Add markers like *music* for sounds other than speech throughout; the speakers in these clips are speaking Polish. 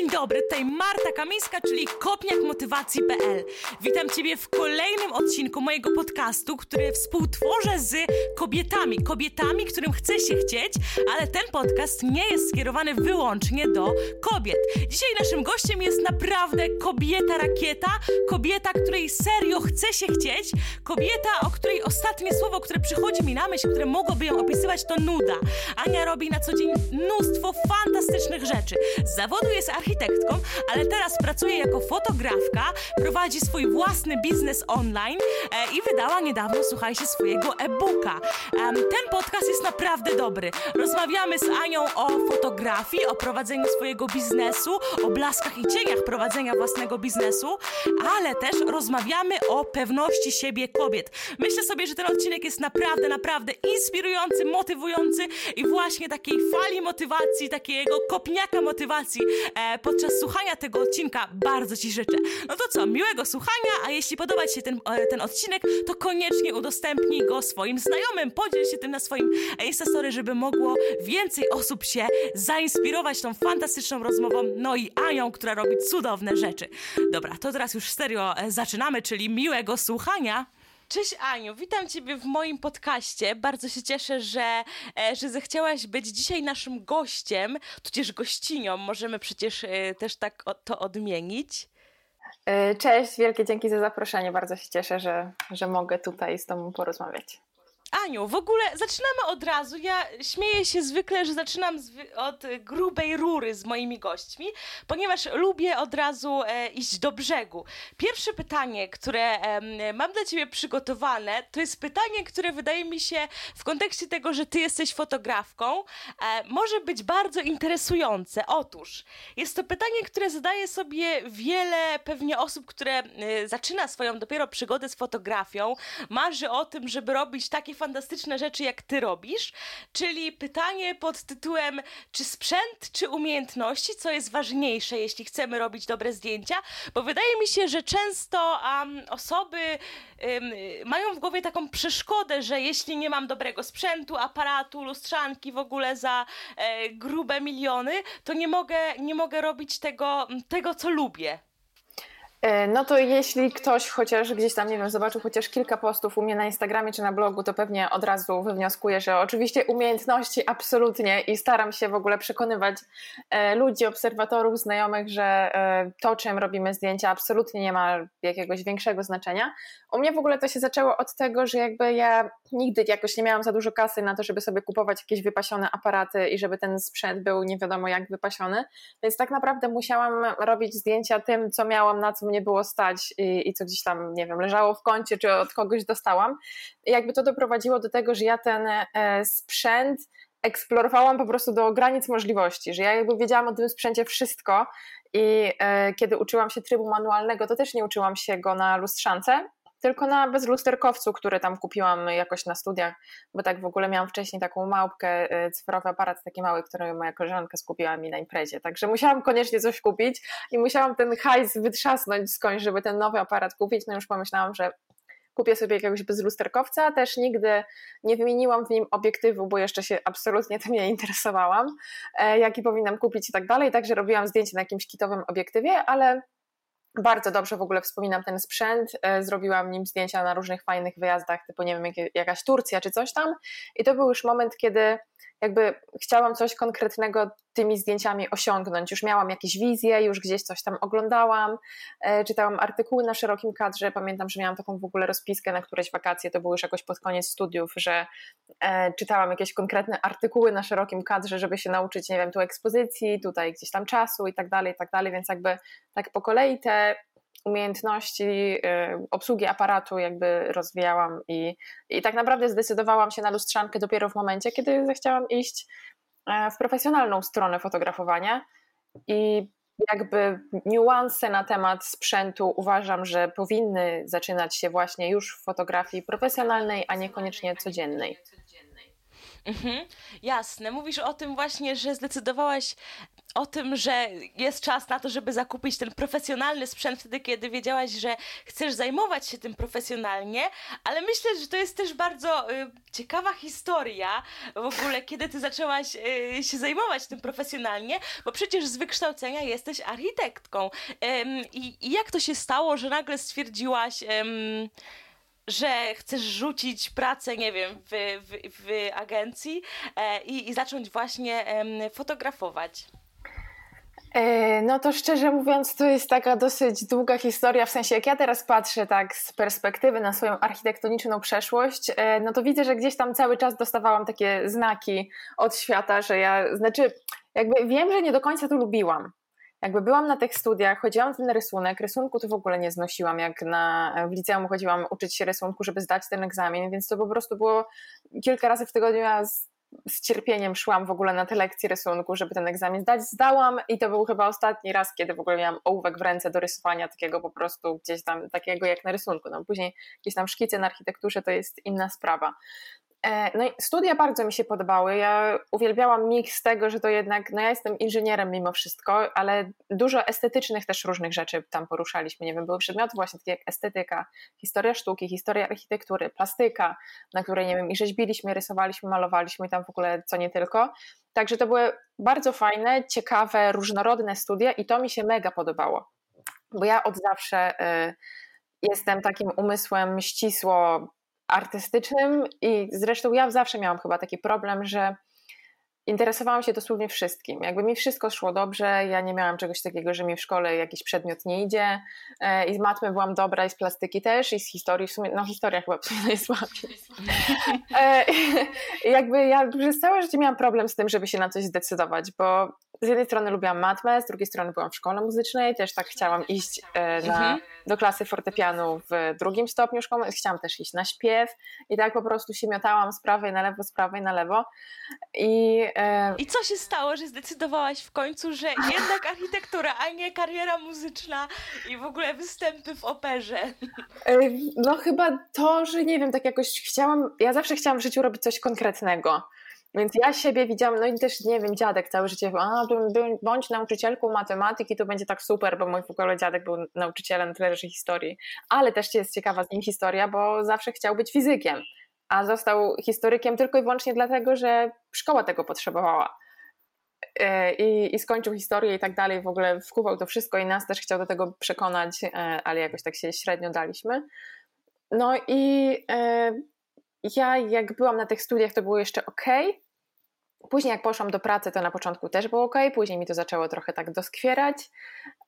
dzień dobry, tutaj Marta Kamińska, czyli kopniakmotywacji.pl. Witam Ciebie w kolejnym odcinku mojego podcastu, który współtworzę z kobietami. Kobietami, którym chce się chcieć, ale ten podcast nie jest skierowany wyłącznie do kobiet. Dzisiaj naszym gościem jest naprawdę kobieta rakieta, kobieta, której serio chce się chcieć, kobieta, o której ostatnie słowo, które przychodzi mi na myśl, które mogłoby ją opisywać, to nuda. Ania robi na co dzień mnóstwo fantastycznych rzeczy. Z zawodu jest architektką, ale teraz pracuje jako fotografka, prowadzi swój własny biznes online e, i wydała niedawno, słuchajcie, swojego e-booka. Um, ten podcast jest naprawdę dobry. Rozmawiamy z Anią o fotografii, o prowadzeniu swojego biznesu, o blaskach i cieniach prowadzenia własnego biznesu, ale też rozmawiamy o pewności siebie kobiet. Myślę sobie, że ten odcinek jest naprawdę, naprawdę inspirujący, motywujący i właśnie takiej fali motywacji, takiego kopniaka motywacji e, podczas słuchania tego odcinka bardzo Ci życzę. No to co, miłego słuchania, a jeśli podoba Ci się ten, e, ten odcinek, to koniecznie udostępnij go swoim znajomym, podziel się tym na swoim Instastory, żeby mogło więcej osób się zainspirować tą fantastyczną rozmową, no i Anią, która robi cudowne rzeczy. Dobra, to teraz już serio e, zaczynamy, czyli miłego słuchania. Cześć Aniu, witam Ciebie w moim podcaście. Bardzo się cieszę, że, e, że zechciałaś być dzisiaj naszym gościem, tudzież gościnią. Możemy przecież e, też tak to odmienić. Cześć, wielkie dzięki za zaproszenie. Bardzo się cieszę, że, że mogę tutaj z Tobą porozmawiać. Aniu, w ogóle zaczynamy od razu. Ja śmieję się zwykle, że zaczynam od grubej rury z moimi gośćmi, ponieważ lubię od razu e, iść do brzegu. Pierwsze pytanie, które e, mam dla ciebie przygotowane, to jest pytanie, które wydaje mi się w kontekście tego, że ty jesteś fotografką, e, może być bardzo interesujące. Otóż, jest to pytanie, które zadaje sobie wiele pewnie osób, które e, zaczyna swoją dopiero przygodę z fotografią, marzy o tym, żeby robić takie fantastyczne rzeczy, jak ty robisz, czyli pytanie pod tytułem czy sprzęt, czy umiejętności, co jest ważniejsze, jeśli chcemy robić dobre zdjęcia, bo wydaje mi się, że często um, osoby um, mają w głowie taką przeszkodę, że jeśli nie mam dobrego sprzętu, aparatu, lustrzanki w ogóle za e, grube miliony, to nie mogę, nie mogę robić tego, tego, co lubię. E, no to jeśli ktoś chociaż gdzieś tam, nie wiem, zobaczył chociaż kilka postów u mnie na Instagramie czy na blogu, to pewnie od razu wywnioskuje, że oczywiście umiejętności absolutnie i staram się w ogóle przekonywać e, ludzi, obserwatorów, znajomych, że e, to, czym robimy zdjęcia, absolutnie nie ma jakiegoś większego znaczenia. U mnie w ogóle to się zaczęło od tego, że jakby ja nigdy jakoś nie miałam za dużo kasy na to, żeby sobie kupować jakieś wypasione aparaty i żeby ten sprzęt był nie wiadomo jak wypasiony, więc tak naprawdę musiałam robić zdjęcia tym, co miałam, na co mnie było stać i, i co gdzieś tam, nie wiem, leżało w kącie, czy od kogoś dostałam. Jakby to doprowadziło do tego, że ja ten e, sprzęt eksplorowałam po prostu do granic możliwości, że ja jakby wiedziałam o tym sprzęcie wszystko i e, kiedy uczyłam się trybu manualnego, to też nie uczyłam się go na lustrzance, tylko na bezlusterkowcu, który tam kupiłam jakoś na studiach, bo tak w ogóle miałam wcześniej taką małpkę, e, cyfrowy aparat taki mały, który moja koleżanka skupiła mi na imprezie, także musiałam koniecznie coś kupić i musiałam ten hajs wytrzasnąć skądś, żeby ten nowy aparat kupić, no już pomyślałam, że kupię sobie jakiegoś bezlusterkowca, też nigdy nie wymieniłam w nim obiektywu, bo jeszcze się absolutnie tym nie interesowałam, e, jaki powinnam kupić i tak dalej, także robiłam zdjęcie na jakimś kitowym obiektywie, ale bardzo dobrze w ogóle wspominam ten sprzęt. E, zrobiłam nim zdjęcia na różnych fajnych wyjazdach, typu nie wiem, jakaś Turcja czy coś tam. I to był już moment, kiedy jakby chciałam coś konkretnego tymi zdjęciami osiągnąć. Już miałam jakieś wizje, już gdzieś coś tam oglądałam, e, czytałam artykuły na szerokim kadrze. Pamiętam, że miałam taką w ogóle rozpiskę na któreś wakacje, to było już jakoś pod koniec studiów, że e, czytałam jakieś konkretne artykuły na szerokim kadrze, żeby się nauczyć, nie wiem, tu ekspozycji, tutaj gdzieś tam czasu i tak dalej, i tak dalej, więc jakby tak po kolei te umiejętności y, obsługi aparatu jakby rozwijałam i, i tak naprawdę zdecydowałam się na lustrzankę dopiero w momencie, kiedy zechciałam iść e, w profesjonalną stronę fotografowania i jakby niuanse na temat sprzętu uważam, że powinny zaczynać się właśnie już w fotografii profesjonalnej, a niekoniecznie codziennej. Mhm, jasne. Mówisz o tym właśnie, że zdecydowałaś o tym, że jest czas na to, żeby zakupić ten profesjonalny sprzęt wtedy, kiedy wiedziałaś, że chcesz zajmować się tym profesjonalnie, ale myślę, że to jest też bardzo y, ciekawa historia w ogóle, kiedy ty zaczęłaś y, się zajmować tym profesjonalnie, bo przecież z wykształcenia jesteś architektką. I, I, jak to się stało, że nagle stwierdziłaś że chcesz rzucić pracę, nie wiem, w, w, w agencji e, i, i, zacząć właśnie e, fotografować? No to szczerze mówiąc, to jest taka dosyć długa historia, w sensie jak ja teraz patrzę tak z perspektywy na swoją architektoniczną przeszłość, e, no to widzę, że gdzieś tam cały czas dostawałam takie znaki od świata, że ja, znaczy jakby wiem, że nie do końca to lubiłam, jakby byłam na tych studiach, chodziłam ten rysunek, rysunku to w ogóle nie znosiłam, jak na, w liceum chodziłam uczyć się rysunku, żeby zdać ten egzamin, więc to po prostu było kilka razy w tygodniu ja z, z cierpieniem szłam w ogóle na te lekcje rysunku, żeby ten egzamin zdać. Zdałam i to był chyba ostatni raz, kiedy w ogóle miałam ołówek w ręce do rysowania takiego po prostu gdzieś tam, takiego jak na rysunku. No, później gdzieś tam szkice na architekturze to jest inna sprawa. E, no i studia bardzo mi się podobały. Ja uwielbiałam miks tego, że to jednak, no ja jestem inżynierem mimo wszystko, ale dużo estetycznych też różnych rzeczy tam poruszaliśmy. Nie wiem, były przedmioty właśnie takie jak estetyka, historia sztuki, historia architektury, plastyka, na której, nie wiem, i rzeźbiliśmy, rysowaliśmy, malowaliśmy tam w ogóle co nie tylko. Także to były bardzo fajne, ciekawe, różnorodne studia i to mi się mega podobało. Bo ja od zawsze y, jestem takim umysłem ścisło artystycznym i zresztą ja zawsze miałam chyba taki problem, że interesowałam się dosłownie wszystkim. Jakby mi wszystko szło dobrze, ja nie miałam czegoś takiego, że mi w szkole jakiś przedmiot nie idzie e, i z matmy byłam dobra i z plastyki też i z historii w sumie, no historia chyba najsłabiej. *laughs* E, *laughs* jakby ja przez całe życie miałam problem z tym, żeby się na coś zdecydować, bo z jednej strony lubiłam matmę, z drugiej strony byłam w szkole muzycznej, też tak chciałam iść e, na, mhm. do klasy fortepianu w drugim stopniu szkoły, chciałam też iść na śpiew i tak po prostu się miotałam z prawej na lewo, z prawej na lewo i E, I co się stało, że zdecydowałaś w końcu, że jednak architektura, a nie kariera muzyczna i w ogóle występy w operze? E, no chyba to, że nie wiem, tak jakoś chciałam, ja zawsze chciałam w życiu robić coś konkretnego. Więc ja siebie widziałam, no i też nie wiem, dziadek całe życie, a bądź nauczycielką matematyki, to będzie tak super, bo mój w ogóle dziadek był nauczycielem tyle rzeczy historii. Ale też jest ciekawa z nim historia, bo zawsze chciał być fizykiem a został historykiem tylko i wyłącznie dlatego, że szkoła tego potrzebowała. E, I, I, skończył historię i tak dalej, w ogóle wkuwał to wszystko i nas też chciał do tego przekonać, e, ale jakoś tak się średnio daliśmy. No i e, ja, jak byłam na tych studiach, to było jeszcze ok, Później jak poszłam do pracy, to na początku też było ok, później mi to zaczęło trochę tak doskwierać.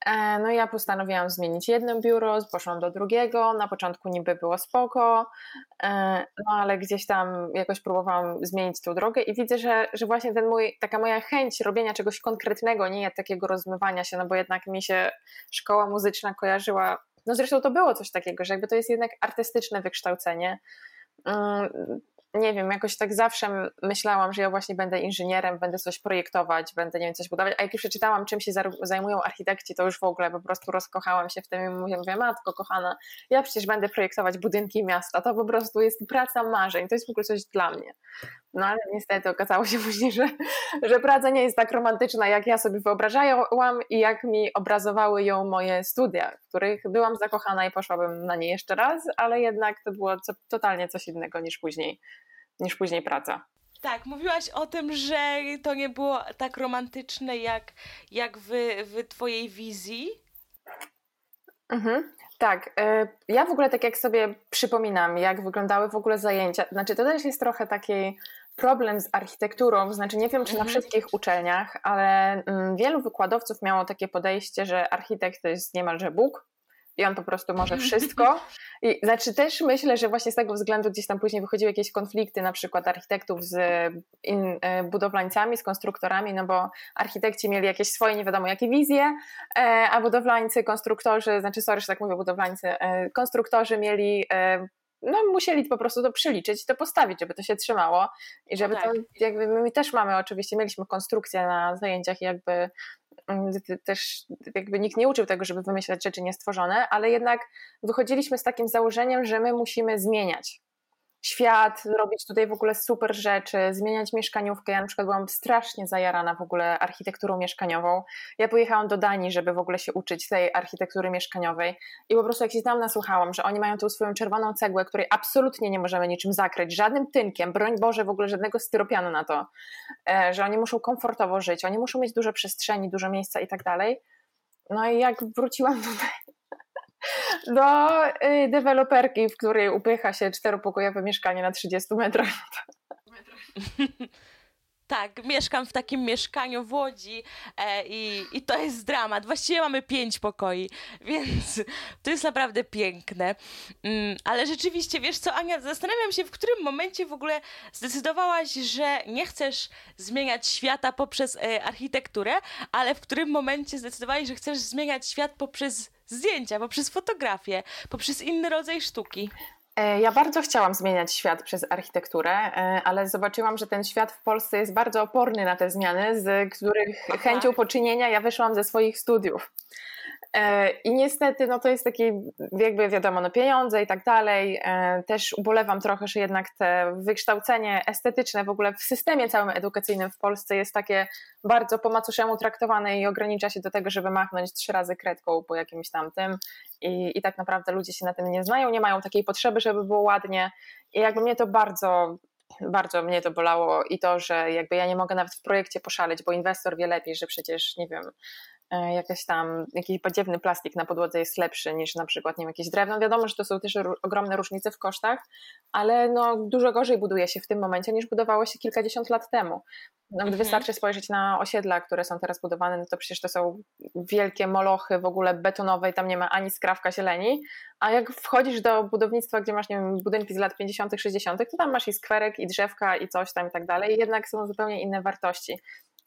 E, no i ja postanowiłam zmienić jedno biuro, poszłam do drugiego, na początku niby było spoko, e, no ale gdzieś tam jakoś próbowałam zmienić tą drogę i widzę, że, że właśnie ten mój, taka moja chęć robienia czegoś konkretnego, nie takiego rozmywania się, no bo jednak mi się szkoła muzyczna kojarzyła, no zresztą to było coś takiego, że jakby to jest jednak artystyczne wykształcenie, mm, nie wiem, jakoś tak zawsze myślałam, że ja właśnie będę inżynierem, będę coś projektować, będę, nie wiem, coś budować, a jak już przeczytałam, czym się zajmują architekci, to już w ogóle po prostu rozkochałam się w tym i mówię, matko kochana, ja przecież będę projektować budynki miasta, to po prostu jest praca marzeń, to jest w ogóle coś dla mnie. No ale niestety okazało się *laughs* później, że, że praca nie jest tak romantyczna, jak ja sobie wyobrażałam i jak mi obrazowały ją moje studia, w których byłam zakochana i poszłabym na nie jeszcze raz, ale jednak to było co, totalnie coś innego niż później, niż później praca. Tak, mówiłaś o tym, że to nie było tak romantyczne jak, jak w, w Twojej wizji. Mhm. Tak, e, ja w ogóle tak jak sobie przypominam, jak wyglądały w ogóle zajęcia, znaczy to też jest trochę taki problem z architekturą, znaczy nie wiem czy na mhm. wszystkich uczelniach, ale mm, wielu wykładowców miało takie podejście, że architekt to jest niemalże Bóg, i on po prostu może *laughs* wszystko. I znaczy też myślę, że właśnie z tego względu gdzieś tam później wychodziły jakieś konflikty na przykład architektów z in, e, budowlańcami, z konstruktorami, no bo architekci mieli jakieś swoje nie wiadomo jakie wizje, e, a budowlańcy, konstruktorzy, znaczy sorry, że tak mówię, budowlańcy, e, konstruktorzy mieli no, musieli po prostu to przeliczyć i to postawić, żeby to się trzymało i żeby tak. to, jakby my też mamy oczywiście, mieliśmy konstrukcję na zajęciach i jakby też jakby nikt nie uczył tego, żeby wymyślać rzeczy niestworzone, ale jednak wychodziliśmy z takim założeniem, że my musimy zmieniać. Świat, robić tutaj w ogóle super rzeczy, zmieniać mieszkaniówkę. Ja na przykład byłam strasznie zajarana w ogóle architekturą mieszkaniową. Ja pojechałam do Danii, żeby w ogóle się uczyć tej architektury mieszkaniowej i po prostu jak się tam nasłuchałam, że oni mają tą swoją czerwoną cegłę, której absolutnie nie możemy niczym zakryć, żadnym tynkiem, broń Boże w ogóle żadnego styropianu na to, e, że oni muszą komfortowo żyć, oni muszą mieć dużo przestrzeni, dużo miejsca i tak dalej. No i jak wróciłam tutaj do y, deweloperki, w której upycha się czteropokojowe mieszkanie na 30 metrach. *laughs* Tak, mieszkam w takim mieszkaniu w Łodzi e, i, i to jest dramat. Właściwie mamy pięć pokoi, *laughs* więc to jest naprawdę piękne. Mm, ale rzeczywiście, wiesz co, Ania, zastanawiam się, w którym momencie w ogóle zdecydowałaś, że nie chcesz zmieniać świata poprzez e, architekturę, ale w którym momencie zdecydowałaś, że chcesz zmieniać świat poprzez zdjęcia, poprzez fotografię, poprzez inny rodzaj sztuki. E, ja bardzo chciałam zmieniać świat przez architekturę, e, ale zobaczyłam, że ten świat w Polsce jest bardzo oporny na te zmiany, z których chęcią poczynienia ja wyszłam ze swoich studiów. E, I niestety, no to jest takie, jakby wiadomo, no pieniądze i tak dalej. E, też ubolewam trochę, że jednak te wykształcenie estetyczne w ogóle w systemie całym edukacyjnym w Polsce jest takie bardzo po macoszemu traktowane i ogranicza się do tego, żeby machnąć trzy razy kredką po jakimś tamtym. I, I tak naprawdę ludzie się na tym nie znają, nie mają takiej potrzeby, żeby było ładnie. I jakby mnie to bardzo bardzo mnie to bolało i to, że jakby ja nie mogę nawet w projekcie poszaleć, bo inwestor wie lepiej, że przecież, nie wiem, jakaś tam, jakiś podziewny plastik na podłodze jest lepszy niż na przykład nie wiem, jakieś drewno. Wiadomo, że to są też ogromne różnice w kosztach, ale no, dużo gorzej buduje się w tym momencie niż budowało się kilkadziesiąt lat temu. Nawet mhm. wystarczy spojrzeć na osiedla, które są teraz budowane, no to przecież to są wielkie molochy w ogóle betonowe i tam nie ma ani skrawka zieleni, a jak wchodzisz do budownictwa, gdzie masz nie wiem, budynki z lat 50., 60., to tam masz i skwerek, i drzewka, i coś tam i tak dalej, jednak są zupełnie inne wartości.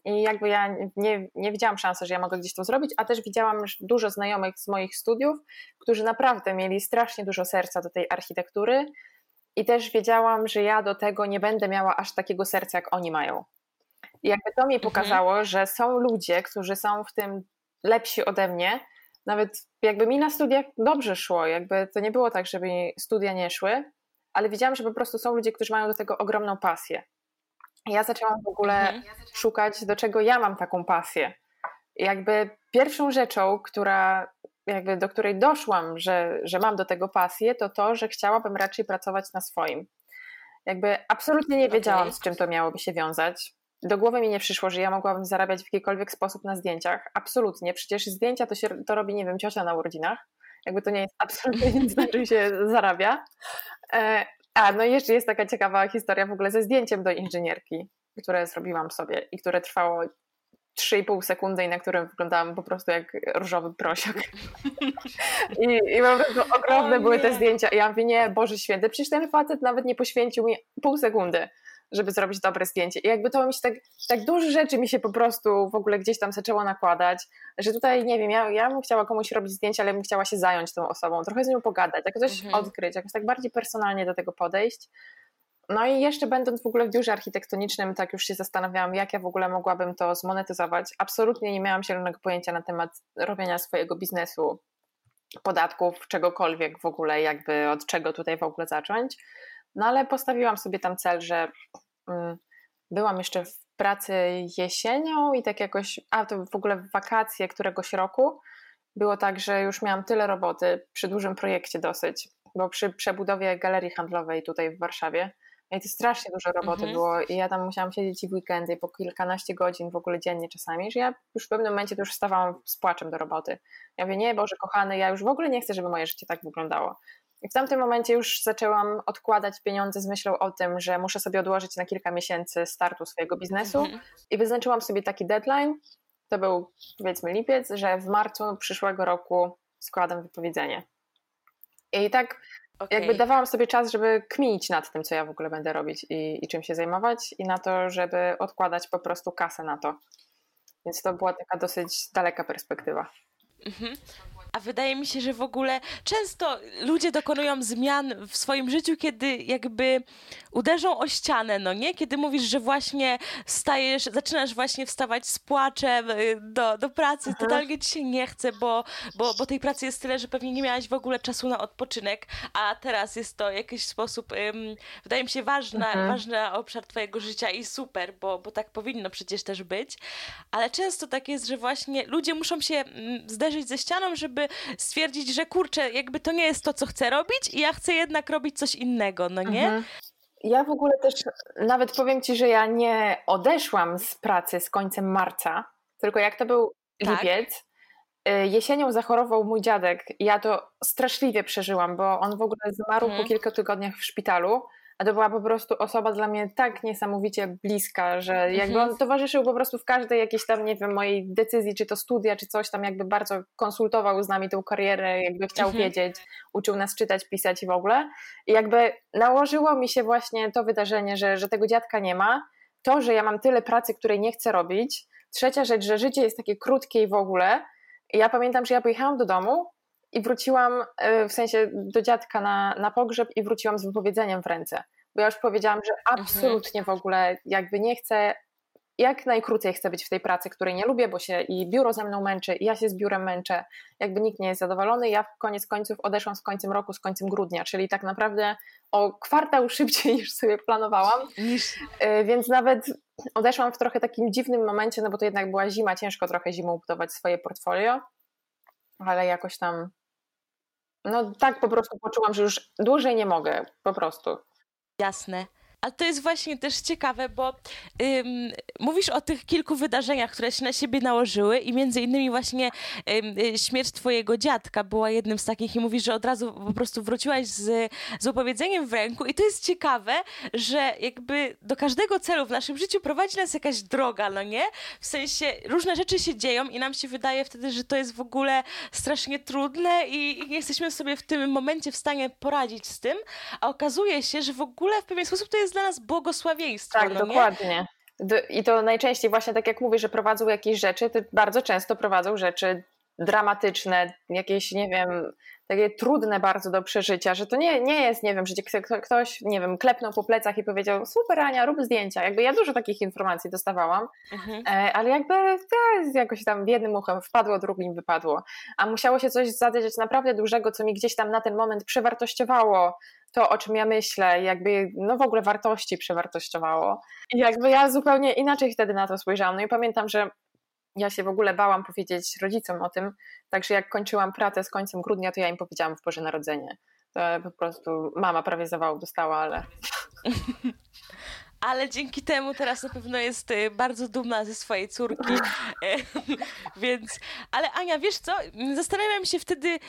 I jakby ja nie, nie widziałam szansy, że ja mogę gdzieś to zrobić, a też widziałam dużo znajomych z moich studiów, którzy naprawdę mieli strasznie dużo serca do tej architektury i też wiedziałam, że ja do tego nie będę miała aż takiego serca, jak oni mają. I jakby to mi mhm. pokazało, mhm. że są ludzie, którzy są w tym lepsi ode mnie. Nawet jakby mi na studiach dobrze szło, jakby to nie było tak, żeby studia nie szły, ale widziałam, że po prostu są ludzie, którzy mają do tego ogromną pasję ja zaczęłam w ogóle mhm. szukać, do czego ja mam taką pasję. Jakby pierwszą rzeczą, która, jakby do której doszłam, że, że mam do tego pasję, to to, że chciałabym raczej pracować na swoim. Jakby absolutnie nie wiedziałam, okay. z czym to miałoby się wiązać. Do głowy mi nie przyszło, że ja mogłabym zarabiać w jakikolwiek sposób na zdjęciach. Absolutnie. Przecież zdjęcia to, się, to robi, nie wiem, ciocia na urodzinach. Jakby to nie jest absolutnie nic, na czym się zarabia. A, no i jeszcze jest taka ciekawa historia w ogóle ze zdjęciem do inżynierki, które zrobiłam sobie i które trwało 3,5 sekundy i na którym wyglądałam po prostu jak różowy prosiak. *laughs* I, i po prostu ogromne były te zdjęcia. I ja mówię, nie, Boże Święty, przecież ten facet nawet nie poświęcił mi pół sekundy żeby zrobić dobre zdjęcie. I jakby to mi się tak, tak dużo rzeczy mi się po prostu w ogóle gdzieś tam zaczęło nakładać, że tutaj, nie wiem, ja, ja bym chciała komuś robić zdjęcie, ale bym chciała się zająć tą osobą, trochę z nią pogadać, jakoś coś mhm. odkryć, jakoś tak bardziej personalnie do tego podejść. No i jeszcze będąc w ogóle w biurze architektonicznym, tak już się zastanawiałam, jak ja w ogóle mogłabym to zmonetyzować. Absolutnie nie miałam zielonego pojęcia na temat robienia swojego biznesu, podatków, czegokolwiek w ogóle, jakby od czego tutaj w ogóle zacząć. No ale postawiłam sobie tam cel, że mm, byłam jeszcze w pracy jesienią i tak jakoś, a to w ogóle w wakacje któregoś roku było tak, że już miałam tyle roboty przy dużym projekcie dosyć, bo przy przebudowie galerii handlowej tutaj w Warszawie i to strasznie dużo roboty mhm. było i ja tam musiałam siedzieć i w weekendy po kilkanaście godzin w ogóle dziennie czasami, że ja już w pewnym momencie to już wstawałam z płaczem do roboty. Ja mówię, nie Boże kochany, ja już w ogóle nie chcę, żeby moje życie tak wyglądało. I w tamtym momencie już zaczęłam odkładać pieniądze z myślą o tym, że muszę sobie odłożyć na kilka miesięcy startu swojego biznesu mhm. i wyznaczyłam sobie taki deadline, to był powiedzmy lipiec, że w marcu przyszłego roku składam wypowiedzenie. I tak okay. jakby dawałam sobie czas, żeby kminić nad tym, co ja w ogóle będę robić i, i czym się zajmować i na to, żeby odkładać po prostu kasę na to. Więc to była taka dosyć daleka perspektywa. Mhm. A wydaje mi się, że w ogóle często ludzie dokonują zmian w swoim życiu, kiedy jakby uderzą o ścianę, no nie? Kiedy mówisz, że właśnie stajesz, zaczynasz właśnie wstawać z płaczem y, do, do pracy, Aha. totalnie ci się nie chce, bo, bo, bo tej pracy jest tyle, że pewnie nie miałaś w ogóle czasu na odpoczynek, a teraz jest to w jakiś sposób, um, wydaje mi się, ważna, mhm. ważny obszar twojego życia i super, bo, bo tak powinno przecież też być. Ale często tak jest, że właśnie ludzie muszą się mm, zderzyć ze ścianą, żeby stwierdzić, że kurczę, jakby to nie jest to, co chcę robić i ja chcę jednak robić coś innego, no nie? Mhm. Ja w ogóle też nawet powiem ci, że ja nie odeszłam z pracy z końcem marca, tylko jak to był tak? lipiec, y, jesienią zachorował mój dziadek ja to straszliwie przeżyłam, bo on w ogóle zmarł mhm. po kilku tygodniach w szpitalu a to była po prostu osoba dla mnie tak niesamowicie bliska, że jakby mhm. on towarzyszył po prostu w każdej jakiejś tam, nie wiem, mojej decyzji, czy to studia, czy coś tam, jakby bardzo konsultował z nami tą karierę, jakby chciał mhm. wiedzieć, uczył nas czytać, pisać i w ogóle. I jakby nałożyło mi się właśnie to wydarzenie, że, że tego dziadka nie ma, to, że ja mam tyle pracy, której nie chcę robić. Trzecia rzecz, że życie jest takie krótkie i w ogóle. I ja pamiętam, że ja pojechałam do domu i wróciłam, e, w sensie do dziadka na, na pogrzeb i wróciłam z wypowiedzeniem w ręce. Bo ja już powiedziałam, że mhm. absolutnie w ogóle jakby nie chcę, jak najkrócej chcę być w tej pracy, której nie lubię, bo się i biuro ze mną męczy, i ja się z biurem męczę, jakby nikt nie jest zadowolony. Ja w koniec końców odeszłam z końcem roku, z końcem grudnia, czyli tak naprawdę o kwartał *laughs* szybciej niż sobie planowałam. E, więc nawet odeszłam w trochę takim dziwnym momencie, no bo to jednak była zima, ciężko trochę zimą budować swoje portfolio, ale jakoś tam no tak po prostu poczułam, że już dłużej nie mogę, po prostu. Jasne. Ale to jest właśnie też ciekawe, bo ym, mówisz o tych kilku wydarzeniach, które się na siebie nałożyły i między innymi właśnie ym, y, śmierć twojego dziadka była jednym z takich i mówisz, że od razu po prostu wróciłaś z, z opowiedzeniem w ręku i to jest ciekawe, że jakby do każdego celu w naszym życiu prowadzi nas jakaś droga, no nie? W sensie różne rzeczy się dzieją i nam się wydaje wtedy, że to jest w ogóle strasznie trudne i, i nie jesteśmy sobie w tym momencie w stanie poradzić z tym, a okazuje się, że w ogóle w pewien sposób to jest dla nas błogosławieństwo. Tak, no dokładnie. I to najczęściej właśnie tak jak mówisz, że prowadzą jakieś rzeczy, to bardzo często prowadzą rzeczy dramatyczne, jakieś, nie wiem, takie trudne bardzo do przeżycia, że to nie, nie jest, nie wiem, że ktoś, nie wiem, klepnął po plecach i powiedział, super Ania, rób zdjęcia. Jakby ja dużo takich informacji dostawałam, mhm. E, ale jakby to jakoś tam jednym uchem wpadło, drugim wypadło. A musiało się coś zadziać naprawdę dużego, co mi gdzieś tam na ten moment przewartościowało to, o czym ja myślę, jakby no w ogóle wartości przewartościowało. I jakby ja zupełnie inaczej wtedy na to spojrzałam. No i pamiętam, że ja się w ogóle bałam powiedzieć rodzicom o tym, także jak kończyłam pracę z końcem grudnia, to ja im powiedziałam w Boże Narodzenie. To po prostu mama prawie zawału dostała, ale... ale dzięki temu teraz na pewno jest y, bardzo dumna ze swojej córki. *laughs* Więc, ale Ania, wiesz co? Zastanawiam się wtedy,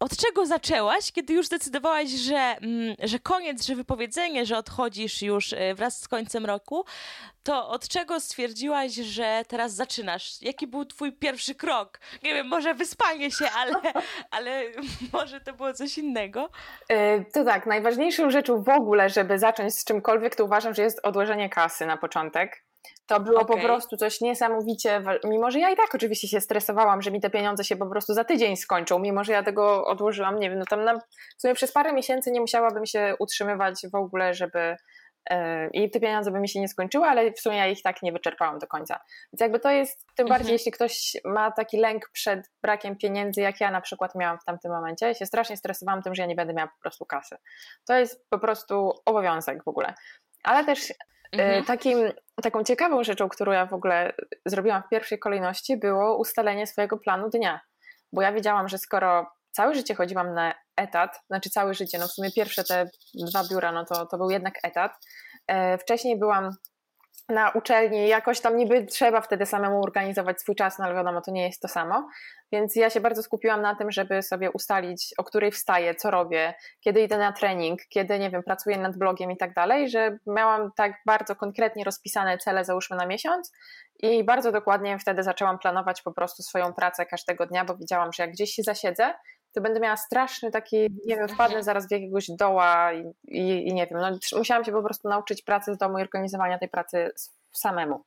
od czego zaczęłaś, kiedy już zdecydowałaś, że, mm, że koniec, że wypowiedzenie, że odchodzisz już e, wraz z końcem roku, to od czego stwierdziłaś, że teraz zaczynasz? Jaki był twój pierwszy krok? Nie wiem, może wyspanie się, ale, *laughs* ale może to było coś innego? E, to tak, najważniejszą rzeczą w ogóle, żeby zacząć z czymkolwiek, to uważam, że jest odłożenie kasy na początek. To było okay. po prostu coś niesamowicie, mimo że ja i tak oczywiście się stresowałam, że mi te pieniądze się po prostu za tydzień skończą, mimo że ja tego odłożyłam, nie wiem, no tam na, w sumie przez parę miesięcy nie musiałabym się utrzymywać w ogóle, żeby yy, i te pieniądze by mi się nie skończyły, ale w sumie ja ich tak nie wyczerpałam do końca. Więc jakby to jest, tym bardziej mhm. jeśli ktoś ma taki lęk przed brakiem pieniędzy, jak ja na przykład miałam w tamtym momencie, ja się strasznie stresowałam tym, że ja nie będę miała po prostu kasy. To jest po prostu obowiązek w ogóle. Ale też E, mhm. Takim, taką ciekawą rzeczą, którą ja w ogóle zrobiłam w pierwszej kolejności, było ustalenie swojego planu dnia. Bo ja wiedziałam, że skoro całe życie chodziłam na etat, znaczy całe życie, no w sumie pierwsze te dwa biura, no to, to był jednak etat. E, wcześniej byłam na uczelni, jakoś tam niby trzeba wtedy samemu organizować swój czas, no ale wiadomo, to nie jest to samo. Więc ja się bardzo skupiłam na tym, żeby sobie ustalić, o której wstaję, co robię, kiedy idę na trening, kiedy, nie wiem, pracuję nad blogiem i tak dalej, że miałam tak bardzo konkretnie rozpisane cele, załóżmy na miesiąc i bardzo dokładnie wtedy zaczęłam planować po prostu swoją pracę każdego dnia, bo widziałam, że jak gdzieś się zasiedzę, to będę miała straszny taki, nie wiem, wpadnę zaraz w jakiegoś doła i, i, i nie wiem, no, musiałam się po prostu nauczyć pracy z domu i organizowania tej pracy samemu.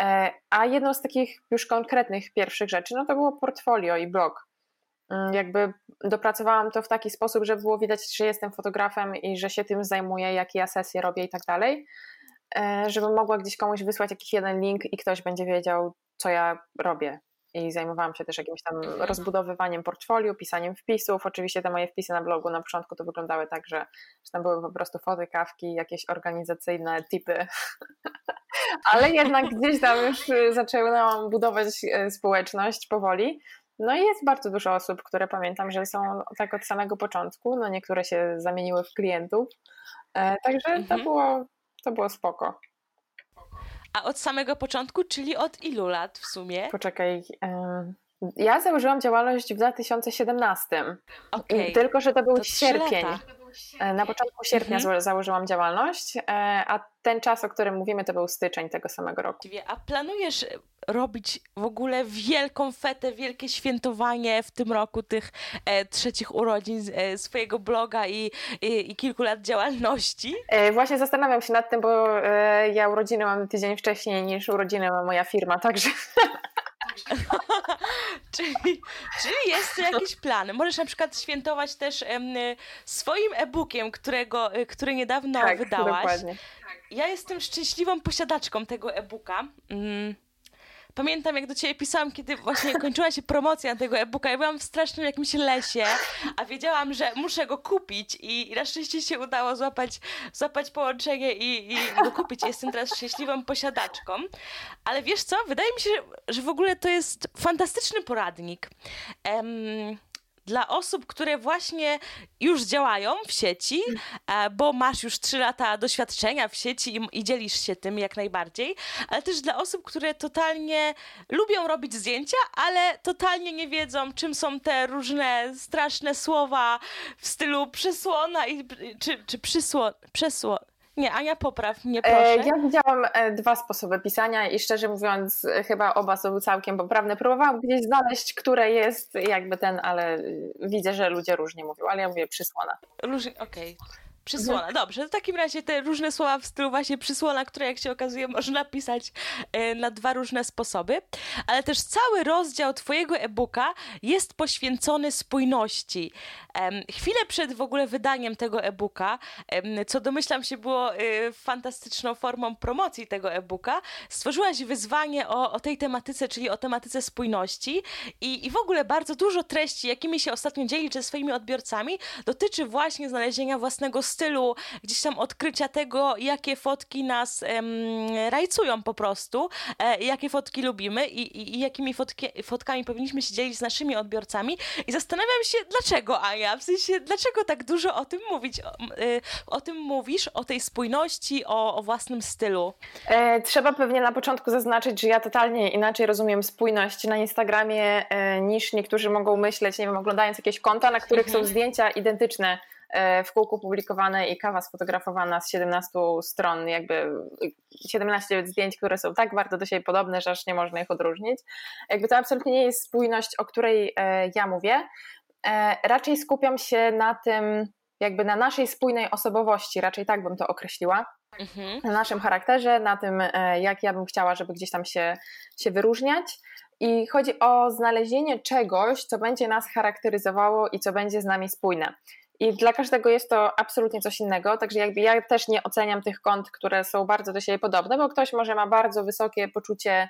E, a jedną z takich już konkretnych pierwszych rzeczy, no to było portfolio i blog. mm, jakby dopracowałam to w taki sposób, że było widać, że jestem fotografem i że się tym zajmuję, jakie ja sesje robię i tak dalej, e, żebym mogła gdzieś komuś wysłać jakiś jeden link i ktoś będzie wiedział, co ja robię. I zajmowałam się też jakimś tam rozbudowywaniem portfolio, pisaniem wpisów. Oczywiście te moje wpisy na blogu na początku to wyglądały tak, że, że tam były po prostu foty, kawki, jakieś organizacyjne tipy. *laughs* Ale jednak gdzieś tam już zaczęłam budować e, społeczność powoli. No i jest bardzo dużo osób, które pamiętam, że są tak od samego początku, no niektóre się zamieniły w klientów, e, także to, mhm. było, to było spoko. A od samego początku, czyli od ilu lat w sumie? Poczekaj. Ja założyłam działalność w 2017. Okay. Tylko, że to był to sierpień. E, na początku sierpnia mhm. założyłam działalność, e, a ten czas, o którym mówimy, to był styczeń tego samego roku. A planujesz robić w ogóle wielką fetę, wielkie świętowanie w tym roku tych e, trzecich urodzin e, swojego bloga i, i, i, kilku lat działalności? E, właśnie zastanawiam się nad tym, bo e, ja urodziny mam tydzień wcześniej niż urodziny ma moja firma, także... *laughs* *laughs* czyli, czyli jest jakiś plan. Możesz na przykład świętować też em, swoim e-bookiem, którego, e, który niedawno tak, wydałaś. Dokładnie. Ja jestem szczęśliwą posiadaczką tego e-booka. Mm pamiętam jak do ciebie pisałam, kiedy właśnie kończyła się promocja tego e-booka. Ja byłam w strasznym jakimś lesie, a wiedziałam, że muszę go kupić i, na szczęście się udało złapać, złapać połączenie i, i go kupić. Jestem teraz szczęśliwą posiadaczką. Ale wiesz co? Wydaje mi się, że w ogóle to jest fantastyczny poradnik. Um, dla osób, które właśnie już działają w sieci, e, bo masz już 3 lata doświadczenia w sieci i, i, dzielisz się tym jak najbardziej, ale też dla osób, które totalnie lubią robić zdjęcia, ale totalnie nie wiedzą, czym są te różne straszne słowa w stylu przesłona i, czy, czy przysło, przesło, nie, Ania, popraw mnie, proszę. E, ja widziałam e, dwa sposoby pisania i szczerze mówiąc, e, chyba oba są całkiem poprawne. Próbowałam gdzieś znaleźć, które jest jakby ten, ale widzę, że ludzie różnie mówią, ale ja mówię przysłona. Różnie, okej. Okay. Przysłona, mhm. dobrze. W takim razie te różne słowa w stylu właśnie przysłona, które jak się okazuje można pisać e, na dwa różne sposoby, ale też cały rozdział twojego e-booka jest poświęcony spójności. Chwilę przed w ogóle wydaniem tego e-booka, co domyślam się było e, fantastyczną formą promocji tego e-booka, stworzyłaś wyzwanie o, o tej tematyce, czyli o tematyce spójności i, i w ogóle bardzo dużo treści, jakimi się ostatnio dzielisz ze swoimi odbiorcami, dotyczy właśnie znalezienia własnego stylu stylu gdzieś tam odkrycia tego, jakie fotki nas em, rajcują po prostu, e, jakie fotki lubimy i, i, i jakimi fotki, fotkami powinniśmy się dzielić z naszymi odbiorcami. I zastanawiam się, dlaczego, Ania, w sensie, dlaczego tak dużo o tym mówić, o, y, o tym mówisz, o tej spójności, o, o własnym stylu? E, trzeba pewnie na początku zaznaczyć, że ja totalnie inaczej rozumiem spójność na Instagramie e, niż niektórzy mogą myśleć, nie wiem, oglądając jakieś konta, na których mhm. są zdjęcia identyczne w kółku publikowane i kawa sfotografowana z 17 stron, jakby 17 zdjęć, które są tak bardzo do siebie podobne, że aż nie można ich odróżnić. Jakby to absolutnie nie jest spójność, o której e, ja mówię. E, raczej skupiam się na tym, jakby na naszej spójnej osobowości, raczej tak bym to określiła. Mhm. Na naszym charakterze, na tym, jak ja bym chciała, żeby gdzieś tam się, się wyróżniać. I chodzi o znalezienie czegoś, co będzie nas charakteryzowało i co będzie z nami spójne. I dla każdego jest to absolutnie coś innego, także jakby ja też nie oceniam tych kont, które są bardzo do siebie podobne, bo ktoś może ma bardzo wysokie poczucie,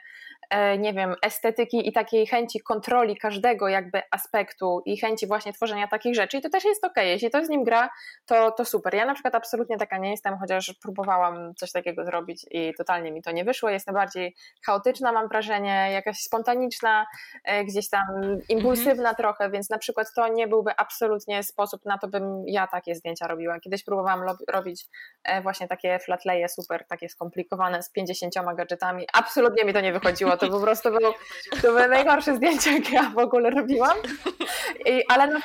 e, nie wiem, estetyki i takiej chęci kontroli każdego jakby aspektu i chęci właśnie tworzenia takich rzeczy i to też jest okay. jeśli to z nim gra, to, to super. Ja na przykład absolutnie taka nie jestem, chociaż próbowałam coś takiego zrobić i totalnie mi to nie wyszło, jestem bardziej chaotyczna mam wrażenie, jakaś spontaniczna, e, gdzieś tam impulsywna trochę, więc na przykład to nie byłby absolutnie sposób na to, by ja takie zdjęcia robiła. Kiedyś próbowałam robić e, właśnie takie flatleje super, takie skomplikowane z 50 gadżetami. Absolutnie mi to nie wychodziło. To po prostu było, to były najgorsze zdjęcia, jakie ja w ogóle robiłam. I, ale, na...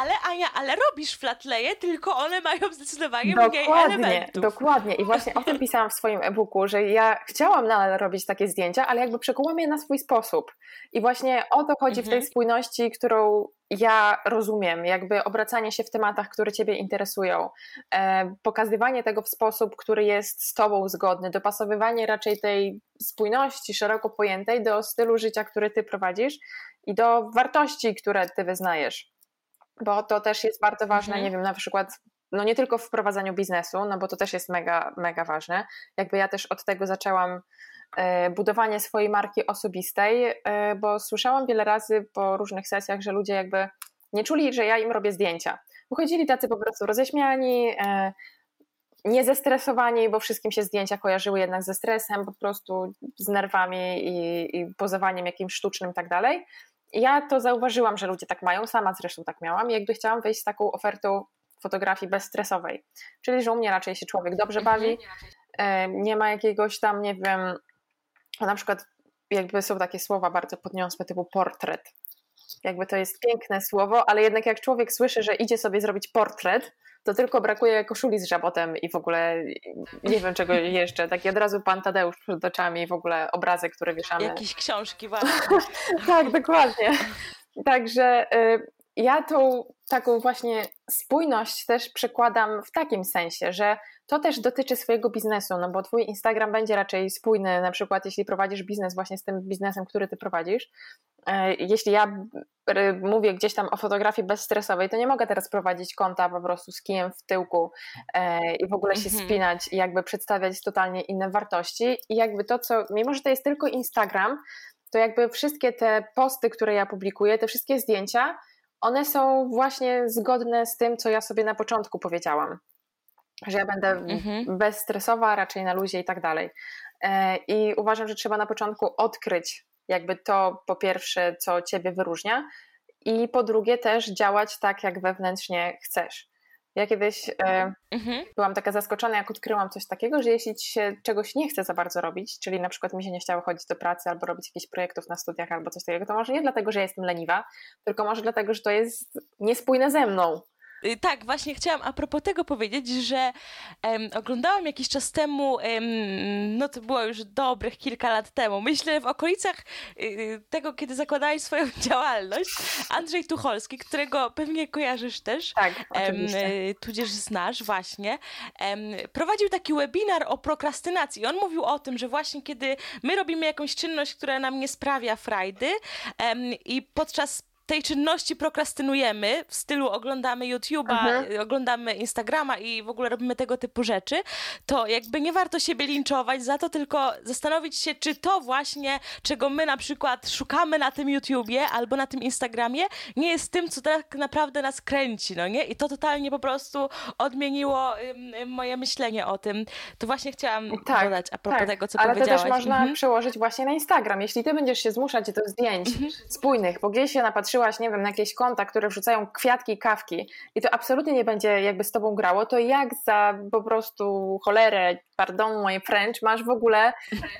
ale Ania, ale robisz flatleje, tylko one mają zdecydowanie dokładnie, mniej elementów. Dokładnie. I właśnie o tym pisałam w swoim e-booku, że ja chciałam nadal robić takie zdjęcia, ale jakby przekułam je na swój sposób. I właśnie o to chodzi mhm. w tej mhm. spójności, którą ja rozumiem, jakby obracanie się w tematach, które Ciebie interesują, e, pokazywanie tego w sposób, który jest z Tobą zgodny, dopasowywanie raczej tej spójności szeroko pojętej do stylu życia, który Ty prowadzisz. i do wartości, które ty wyznajesz. Bo to też jest bardzo ważne, mhm. nie wiem, na przykład no nie tylko w wprowadzaniu biznesu, no bo to też jest mega, mega ważne. Jakby ja też od tego zaczęłam budowanie swojej marki osobistej, e, bo słyszałam wiele razy po różnych sesjach, że ludzie jakby nie czuli, że ja im robię zdjęcia. Wychodzili tacy po prostu roześmiani, e, nie zestresowani, bo wszystkim się zdjęcia kojarzyły jednak ze stresem, po prostu z nerwami i, i pozowaniem jakimś sztucznym i tak dalej. Ja to zauważyłam, że ludzie tak mają, sama zresztą tak miałam i jakby chciałam wejść z taką ofertą fotografii bezstresowej. Czyli, że u mnie raczej się człowiek dobrze mhm. bawi, e, nie ma jakiegoś tam, nie wiem, na przykład jakby są takie słowa bardzo podniosłe typu portret. Jakby to jest piękne słowo, ale jednak jak człowiek słyszy, że idzie sobie zrobić portret, to tylko brakuje koszuli z żabotem i w ogóle nie wiem czego jeszcze. Taki od razu pan Tadeusz przed oczami, w ogóle obrazek, który wieszamy. Jakieś książki *laughs* właśnie. tak, dokładnie. Także y, ja tą taką właśnie spójność też przekładam w takim sensie, że to też dotyczy swojego biznesu, no bo twój Instagram będzie raczej spójny, na przykład jeśli prowadzisz biznes właśnie z tym biznesem, który ty prowadzisz. E, jeśli ja mówię gdzieś tam o fotografii bezstresowej, to nie mogę teraz prowadzić konta po prostu z kijem w tyłku e, i w ogóle się mhm. spinać i jakby przedstawiać totalnie inne wartości i jakby to, co, mimo że to jest tylko Instagram, to jakby wszystkie te posty, które ja publikuję, te wszystkie zdjęcia, one są właśnie zgodne z tym, co ja sobie na początku powiedziałam. Że ja będę mhm. bezstresowa, raczej na luzie i tak dalej. E, I uważam, że trzeba na początku odkryć jakby to po pierwsze, co ciebie wyróżnia, i po drugie też działać tak, jak wewnętrznie chcesz. Ja kiedyś e, mhm. byłam taka zaskoczona, jak odkryłam coś takiego, że jeśli ci się czegoś nie chce za bardzo robić, czyli na przykład mi się nie chciało chodzić do pracy albo robić jakichś projektów na studiach albo coś takiego, to może nie dlatego, że ja jestem leniwa, tylko może dlatego, że to jest niespójne ze mną. Y, tak, właśnie chciałam a propos tego powiedzieć, że um, oglądałam jakiś czas temu, um, no to było już dobrych kilka lat temu, myślę w okolicach y, tego, kiedy zakładałeś swoją *laughs* działalność, Andrzej Tucholski, którego pewnie kojarzysz też, tak, oczywiście. Um, tudzież znasz właśnie, prowadził taki webinar o prokrastynacji. On mówił o tym, że właśnie kiedy my robimy jakąś czynność, która nam nie sprawia frajdy i podczas tej czynności prokrastynujemy, w stylu oglądamy YouTube'a, oglądamy Instagrama i w ogóle robimy tego typu rzeczy, to jakby nie warto siebie linczować za to, tylko zastanowić się, czy to właśnie, czego my na przykład szukamy na tym YouTubie albo na tym Instagramie, nie jest tym, co tak naprawdę nas kręci, no nie? I to totalnie po prostu odmieniło moje myślenie o tym. To właśnie chciałam tak, dodać a propos tak, tego, co ale powiedziałaś. Ale to też można mhm. przełożyć właśnie na Instagram. Jeśli ty będziesz się zmuszać do zdjęć mhm. spójnych, bo gdzieś się napatrzysz patrzyłaś, nie wiem, na jakieś konta, które wrzucają kwiatki i kawki i to absolutnie nie będzie jakby z tobą grało, to jak za po prostu cholerę, pardon, moje French, masz w ogóle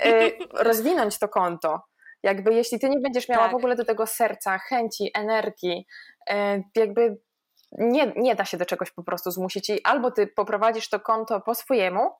y, *laughs* rozwinąć to konto? Jakby jeśli ty nie będziesz miała tak. w ogóle do tego serca, chęci, energii, y, jakby nie, nie da się do czegoś po prostu zmusić i albo ty poprowadzisz to konto po swojemu,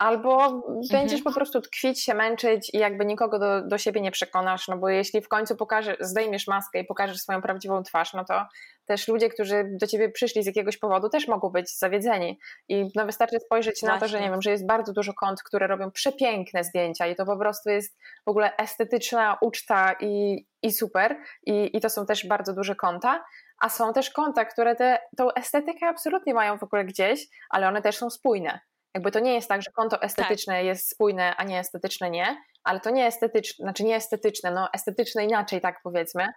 albo mhm. będziesz po prostu tkwić się, męczyć i jakby nikogo do, do siebie nie przekonasz, no bo jeśli w końcu pokażesz, zdejmiesz maskę i pokażesz swoją prawdziwą twarz, no to też ludzie, którzy do ciebie przyszli z jakiegoś powodu też mogą być zawiedzeni i no wystarczy spojrzeć Właśnie. na to, że nie wiem, że jest bardzo dużo kont, które robią przepiękne zdjęcia i to po prostu jest w ogóle estetyczna uczta i, i super i, i to są też bardzo duże konta, a są też konta, które te, tą estetykę absolutnie mają w ogóle gdzieś, ale one też są spójne. Jakby to nie jest tak, że konto estetyczne tak. jest spójne, a nie estetyczne nie, ale to nie estetyczne, znaczy nie estetyczne, no estetyczne inaczej tak powiedzmy.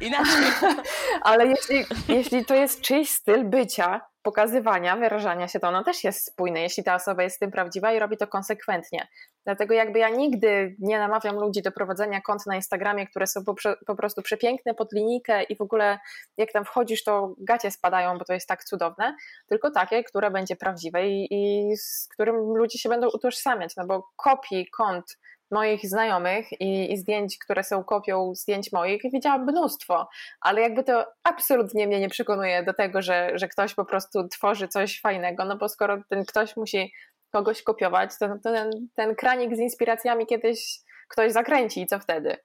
Inaczej. *laughs* ale jeśli, jeśli to jest czyjś styl bycia, pokazywania, wyrażania się, to ono też jest spójne, jeśli ta osoba jest z tym prawdziwa i robi to konsekwentnie. Dlatego jakby ja nigdy nie namawiam ludzi do prowadzenia kont na Instagramie, które są po, po prostu przepiękne pod linijkę i w ogóle jak tam wchodzisz, to gacie spadają, bo to jest tak cudowne, tylko takie, które będzie prawdziwe i, i z którym ludzie się będą utożsamiać, no bo kopii kont moich znajomych i, i, zdjęć, które są kopią zdjęć moich, widziałam mnóstwo, ale jakby to absolutnie mnie nie przekonuje do tego, że, że ktoś po prostu tworzy coś fajnego, no bo skoro ten ktoś musi kogoś kopiować, to, to ten, ten kranik z inspiracjami kiedyś ktoś zakręci i co wtedy?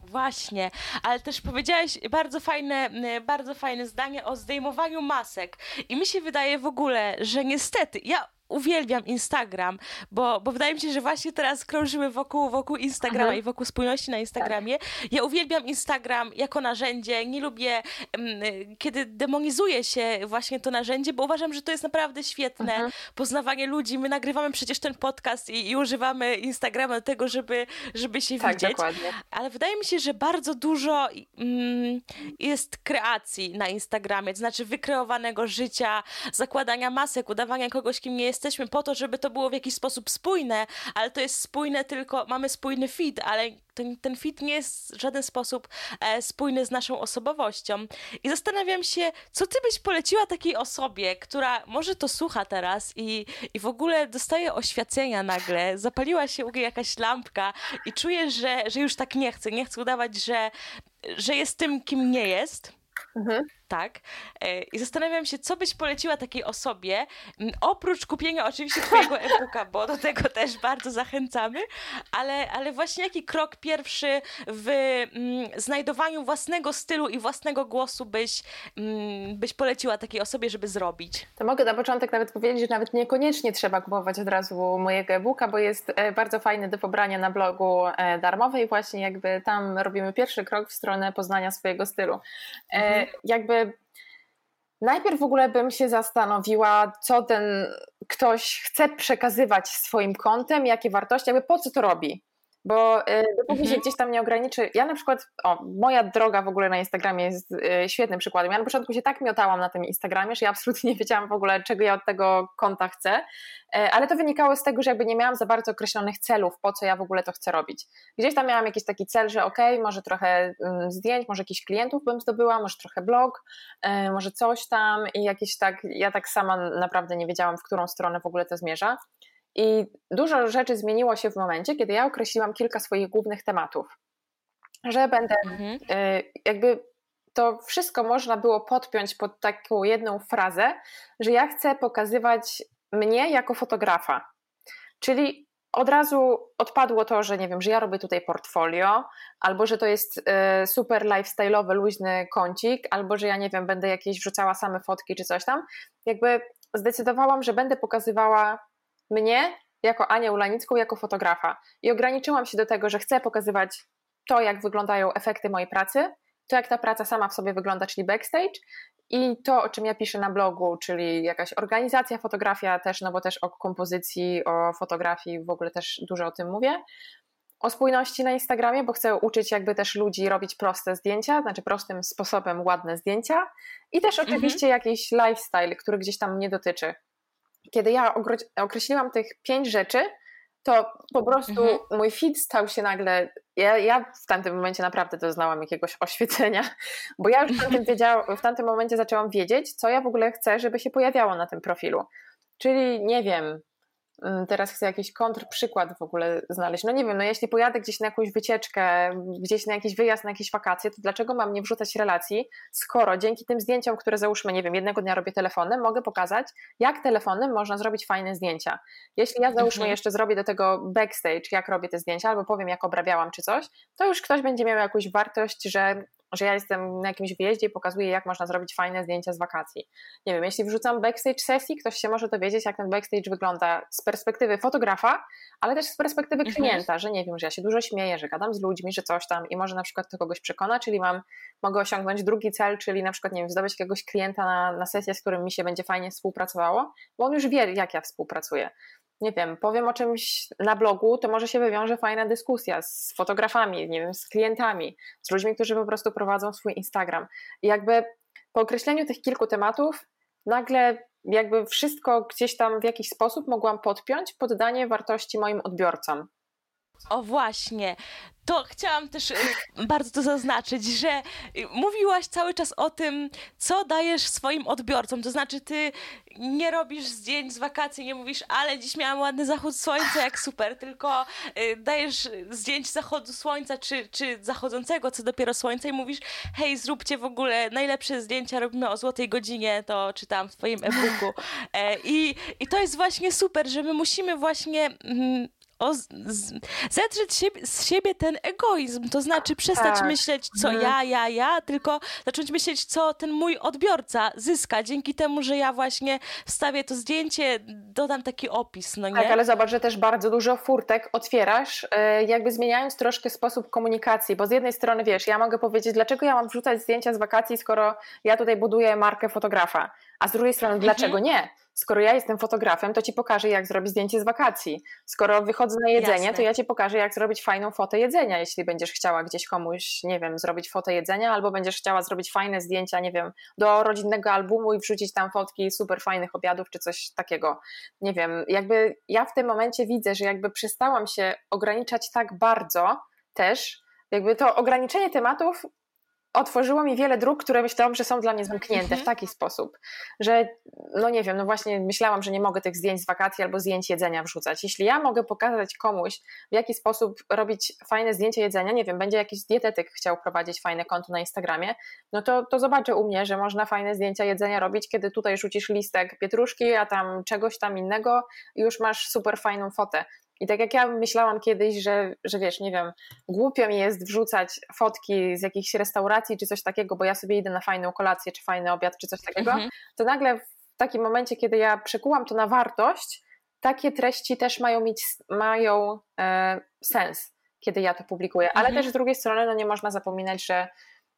Właśnie, ale też powiedziałeś bardzo fajne, bardzo fajne zdanie o zdejmowaniu masek. I mi się wydaje w ogóle, że niestety, ja uwielbiam Instagram, bo, bo wydaje mi się, że właśnie teraz krążymy wokół, wokół Instagrama Aha. i wokół spójności na Instagramie. Tak. Ja uwielbiam Instagram jako narzędzie. Nie lubię, kiedy demonizuje się właśnie to narzędzie, bo uważam, że to jest naprawdę świetne Aha. poznawanie ludzi. My nagrywamy przecież ten podcast i, i używamy Instagrama do tego, żeby, żeby się tak, widzieć. Dokładnie. Ale wydaje mi się, że bardzo dużo mm, jest kreacji na Instagramie, to znaczy wykreowanego życia, zakładania masek, udawania kogoś, kim nie jesteśmy, po to, żeby to było w jakiś sposób spójne, ale to jest spójne tylko, mamy spójny feed, ale ten, ten fit nie jest w żaden sposób e, spójny z naszą osobowością. I zastanawiam się, co ty byś poleciła takiej osobie, która może to słucha teraz i, i w ogóle dostaje oświecenia nagle, zapaliła się u niej jakaś lampka i czuje, że, że już tak nie chce, nie chce udawać, że, że jest tym, kim nie jest. Mhm tak. E, I zastanawiam się, co byś poleciła takiej osobie, oprócz kupienia oczywiście twojego *laughs* e-booka, bo do tego też bardzo zachęcamy, ale, ale właśnie jaki krok pierwszy w znajdowaniu własnego stylu i własnego głosu byś, byś poleciła takiej osobie, żeby zrobić? To mogę na początek nawet powiedzieć, że nawet niekoniecznie trzeba kupować od razu mojego e-booka, bo jest e, bardzo fajny do pobrania na blogu e, darmowej właśnie jakby tam robimy pierwszy krok w stronę poznania swojego stylu. Mhm. Jakby Najpierw w ogóle bym się zastanowiła, co ten ktoś chce przekazywać swoim kontem, jakie wartości, jakby po co to robi. Bo y, dopóki mhm. się gdzieś tam nie ograniczy. Ja na przykład, o, moja droga w ogóle na Instagramie jest y, świetnym przykładem. Ja na początku się tak miotałam na tym Instagramie, że ja absolutnie nie wiedziałam w ogóle, czego ja od tego konta chcę. Y, ale to wynikało z tego, że jakby nie miałam za bardzo określonych celów, po co ja w ogóle to chcę robić. Gdzieś tam miałam jakiś taki cel, że okej, okay, może trochę mm, zdjęć, może jakichś klientów bym zdobyła, może trochę blog, może coś tam i jakieś tak. Ja tak sama naprawdę nie wiedziałam, w którą stronę w ogóle to zmierza. I dużo rzeczy zmieniło się w momencie, kiedy ja określiłam kilka swoich głównych tematów. Że będę mhm. Y, jakby to wszystko można było podpiąć pod taką jedną frazę, że ja chcę pokazywać mnie jako fotografa. Czyli od razu odpadło to, że nie wiem, że ja robię tutaj portfolio, albo że to jest y, super lifestyle'owy, luźny kącik, albo że ja nie wiem, będę jakieś wrzucała same fotki czy coś tam. Jakby zdecydowałam, że będę pokazywała mnie jako Anię Ulanicką, jako fotografa. I ograniczyłam się do tego, że chcę pokazywać to, jak wyglądają efekty mojej pracy, to, jak ta praca sama w sobie wygląda, czyli backstage, i to, o czym ja piszę na blogu, czyli jakaś organizacja, fotografia też, no bo też o kompozycji, o fotografii w ogóle też dużo o tym mówię. O spójności na Instagramie, bo chcę uczyć jakby też ludzi robić proste zdjęcia, znaczy prostym sposobem ładne zdjęcia. I też mhm. oczywiście mhm. jakiś lifestyle, który gdzieś tam mnie dotyczy kiedy ja określiłam tych pięć rzeczy, to po prostu mhm. mój feed stał się nagle. Ja, ja, w tamtym momencie naprawdę doznałam jakiegoś *laughs* oświecenia, bo ja już w tamtym, *laughs* w tamtym momencie zaczęłam wiedzieć, co ja w ogóle chcę, żeby się pojawiało na tym profilu. Czyli nie wiem, teraz chcę jakiś kontrprzykład w ogóle znaleźć. No nie wiem, no jeśli pojadę gdzieś na jakąś wycieczkę, gdzieś na jakiś wyjazd, na jakieś wakacje, to dlaczego mam nie wrzucać relacji, skoro dzięki tym zdjęciom, które załóżmy, nie wiem, jednego dnia robię telefonem, mogę pokazać, jak telefonem można zrobić fajne zdjęcia. Jeśli ja załóżmy mhm. jeszcze zrobię do tego backstage, jak robię te zdjęcia, albo powiem, jak obrabiałam czy coś, to już ktoś będzie miał jakąś wartość, że że ja jestem na jakimś wyjeździe i pokazuję, jak można zrobić fajne zdjęcia z wakacji. Nie wiem, jeśli wrzucam backstage sesji, ktoś się może dowiedzieć, jak ten backstage wygląda z perspektywy fotografa, ale też z perspektywy mhm. klienta, że nie wiem, że ja się dużo śmieję, że gadam z ludźmi, że coś tam i może na przykład to kogoś przekona, czyli mam, mogę osiągnąć drugi cel, czyli na przykład, nie wiem, zdobyć jakiegoś klienta na, na sesję, z którym mi się będzie fajnie współpracowało, bo on już wie, jak ja współpracuję nie wiem, powiem o czymś na blogu, to może się wywiąże fajna dyskusja z fotografami, nie wiem, z klientami, z ludźmi, którzy po prostu prowadzą swój Instagram. I jakby po określeniu tych kilku tematów, nagle jakby wszystko gdzieś tam w jakiś sposób mogłam podpiąć pod danie wartości moim odbiorcom. O właśnie, to chciałam też y, bardzo to zaznaczyć, że y, mówiłaś cały czas o tym, co dajesz swoim odbiorcom. To znaczy, ty nie robisz zdjęć z wakacji, nie mówisz, ale dziś miałam ładny zachód słońca, jak super, tylko y, dajesz zdjęć zachodu słońca czy, czy zachodzącego, co dopiero słońca i mówisz, hej, zróbcie w ogóle najlepsze zdjęcia, robimy o złotej godzinie, to czytam w twoim e-booku. E, I, I to jest właśnie super, że my musimy właśnie. Mm, o, z, zetrzeć siebie, z siebie ten egoizm, to znaczy przestać tak. myśleć, co mhm. ja, ja, ja, tylko zacząć myśleć, co ten mój odbiorca zyska dzięki temu, że ja właśnie wstawię to zdjęcie, dodam taki opis, no nie? Tak, ale zobacz, że też bardzo dużo furtek otwierasz, e, jakby zmieniając troszkę sposób komunikacji, bo z jednej strony, wiesz, ja mogę powiedzieć, dlaczego ja mam wrzucać zdjęcia z wakacji, skoro ja tutaj buduję markę fotografa, a z drugiej strony, dlaczego mhm. nie? Skoro ja jestem fotografem, to ci pokażę, jak zrobić zdjęcie z wakacji. Skoro wychodzę na jedzenie, Jasne. to ja ci pokażę, jak zrobić fajną fotę jedzenia, jeśli będziesz chciała gdzieś komuś, nie wiem, zrobić fotę jedzenia, albo będziesz chciała zrobić fajne zdjęcia, nie wiem, do rodzinnego albumu i wrzucić tam fotki super fajnych obiadów, czy coś takiego. Nie wiem, jakby ja w tym momencie widzę, że jakby przestałam się ograniczać tak bardzo też, jakby to ograniczenie tematów otworzyło mi wiele dróg, które myślałam, że są dla mnie zamknięte w mhm. taki sposób, że no nie wiem, no właśnie myślałam, że nie mogę tych zdjęć z wakacji albo zdjęć jedzenia wrzucać. Jeśli ja mogę pokazać komuś, w jaki sposób robić fajne zdjęcie jedzenia, nie wiem, będzie jakiś dietetyk chciał prowadzić fajne konto na Instagramie, no to, to zobaczę u mnie, że można fajne zdjęcia jedzenia robić, kiedy tutaj rzucisz listek pietruszki, a tam czegoś tam innego i już masz super fajną fotę. I tak jak ja myślałam kiedyś, że, że wiesz, nie wiem, głupio mi jest wrzucać fotki z jakichś restauracji czy coś takiego, bo ja sobie idę na fajną kolację, czy fajny obiad, czy coś takiego, mhm. to nagle w takim momencie, kiedy ja przekułam to na wartość, takie treści też mają mieć, mają e, sens, kiedy ja to publikuję. Ale mhm. też z drugiej strony, no nie można zapominać, że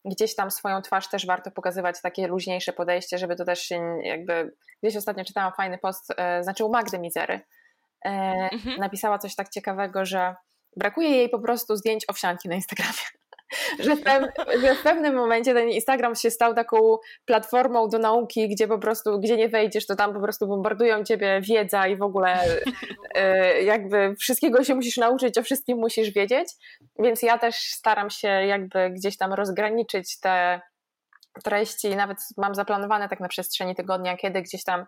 gdzieś tam swoją twarz też warto pokazywać takie luźniejsze podejście, żeby to też się jakby, gdzieś ostatnio czytałam fajny post, e, znaczy u Magdy Mizery, mhm. napisała coś tak ciekawego, że brakuje jej po prostu zdjęć owsianki na Instagramie. *laughs* że, w że w pewnym momencie ten Instagram się stał taką platformą do nauki, gdzie po prostu, gdzie nie wejdziesz, to tam po prostu bombardują ciebie wiedza i w ogóle e, jakby wszystkiego się musisz nauczyć, o wszystkim musisz wiedzieć, więc ja też staram się jakby gdzieś tam rozgraniczyć te treści, nawet mam zaplanowane tak na przestrzeni tygodnia, kiedy gdzieś tam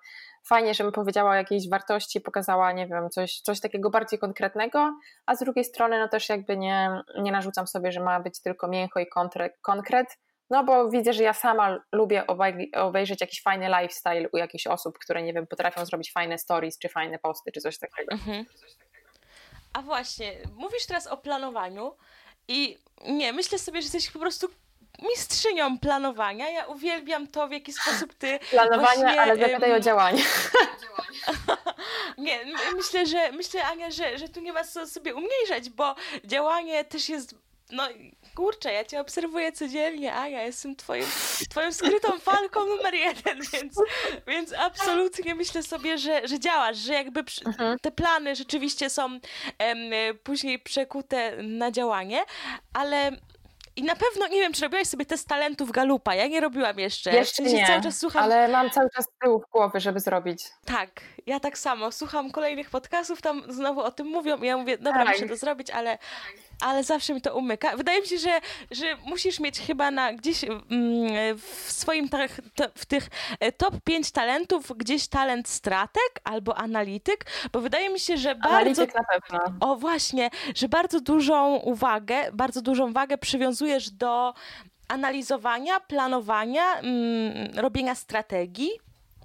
fajnie, żebym powiedziała o jakiejś wartości, pokazała, nie wiem, coś, coś takiego bardziej konkretnego, a z drugiej strony no też jakby nie, nie narzucam sobie, że ma być tylko mięcho i konkret, no bo widzę, że ja sama lubię obejrzeć jakiś fajny lifestyle u jakichś osób, które, nie wiem, potrafią zrobić fajne stories, czy fajne posty, czy coś takiego. Mhm. A właśnie, mówisz teraz o planowaniu i nie, myślę sobie, że jesteś po prostu mistrzynią planowania. Ja uwielbiam to, w jaki sposób ty. Planowanie, właśnie, ale zapytaj um... o działanie. *laughs* nie, myślę, że myślę, Ania, że, że tu nie ma co sobie umniejszać, bo działanie też jest. No kurczę, ja cię obserwuję codziennie, a ja jestem twoim, twoją skrytą falką numer jeden, więc, więc absolutnie myślę sobie, że, że działasz, że jakby mhm. te plany rzeczywiście są em, później przekute na działanie, ale i na pewno, nie wiem, czy robiłaś sobie test talentów Galupa. Ja nie robiłam jeszcze. Jeszcze nie, cały czas słucham... ale mam cały czas tyłu w głowy, żeby zrobić. Tak, ja tak samo. Słucham kolejnych podcastów, tam znowu o tym mówią i ja mówię, dobra, tak. muszę to zrobić, ale ale zawsze mi to umyka. Wydaje mi się, że, że musisz mieć chyba na gdzieś mm, w swoim w tych e, top 5 talentów gdzieś talent stratek albo analityk, bo wydaje mi się, że bardzo... Analityk na pewno. O właśnie, że bardzo dużą uwagę, bardzo dużą wagę przywiązujesz do analizowania, planowania, mm, robienia strategii.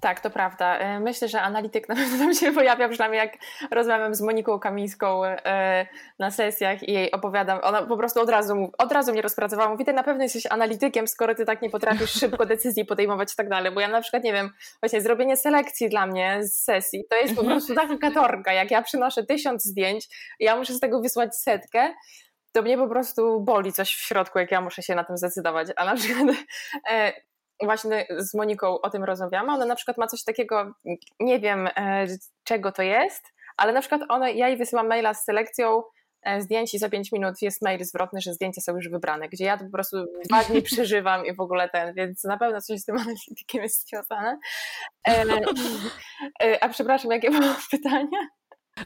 Tak, to prawda. E, myślę, że analityk na pewno tam się pojawia, przynajmniej jak rozmawiam z Moniką Kamińską e, na sesjach i jej opowiadam. Ona po prostu od razu, od razu mnie rozpracowała. Mówi, ty na pewno jesteś analitykiem, skoro ty tak nie potrafisz szybko decyzji podejmować i tak dalej. Bo ja na przykład, nie wiem, właśnie zrobienie selekcji dla mnie z sesji to jest po mhm. prostu taka katorga. Jak ja przynoszę tysiąc zdjęć i ja muszę z tego wysłać setkę, to mnie po prostu boli coś w środku, jak ja muszę się na tym zdecydować. A na przykład e, właśnie z Moniką o tym rozmawiamy. Ona na przykład ma coś takiego, nie wiem e, czego to jest, ale na przykład ona, ja jej wysyłam maila z selekcją e, zdjęć i za 5 minut jest mail zwrotny, że zdjęcia są już wybrane, gdzie ja to po prostu dwa dni *laughs* przeżywam i w ogóle ten, więc na pewno coś z tym analitykiem jest związane. E, *laughs* a przepraszam, jakie było *laughs* pytanie?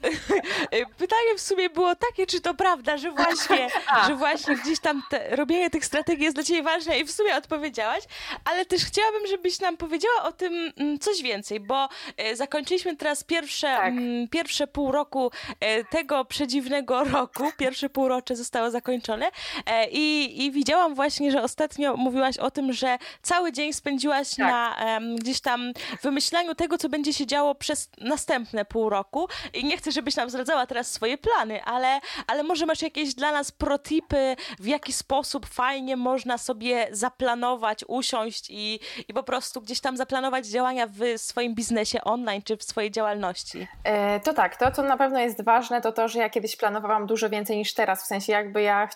*laughs* Pytanie w sumie było takie, czy to prawda, że właśnie, *laughs* że właśnie gdzieś tam te, robienie tych strategii jest dla ciebie ważne i w sumie odpowiedziałaś, ale też chciałabym, żebyś nam powiedziała o tym mm, coś więcej, bo e, zakończyliśmy teraz pierwsze, tak. Mm, pierwsze pół roku e, tego przedziwnego *laughs* roku, pierwsze półrocze zostało zakończone e, i, i widziałam właśnie, że ostatnio mówiłaś o tym, że cały dzień spędziłaś tak. na gdzieś tam wymyślaniu tego, co będzie się działo przez następne pół roku i nie chcę, żebyś nam zdradzała teraz swoje plany, ale, ale może masz jakieś dla nas protipy, w jaki sposób fajnie można sobie zaplanować, usiąść i, i po prostu gdzieś tam zaplanować działania w swoim biznesie online czy w swojej działalności? E, to tak, to co na pewno jest ważne, to to, że ja kiedyś planowałam dużo więcej niż teraz, w sensie jakby ja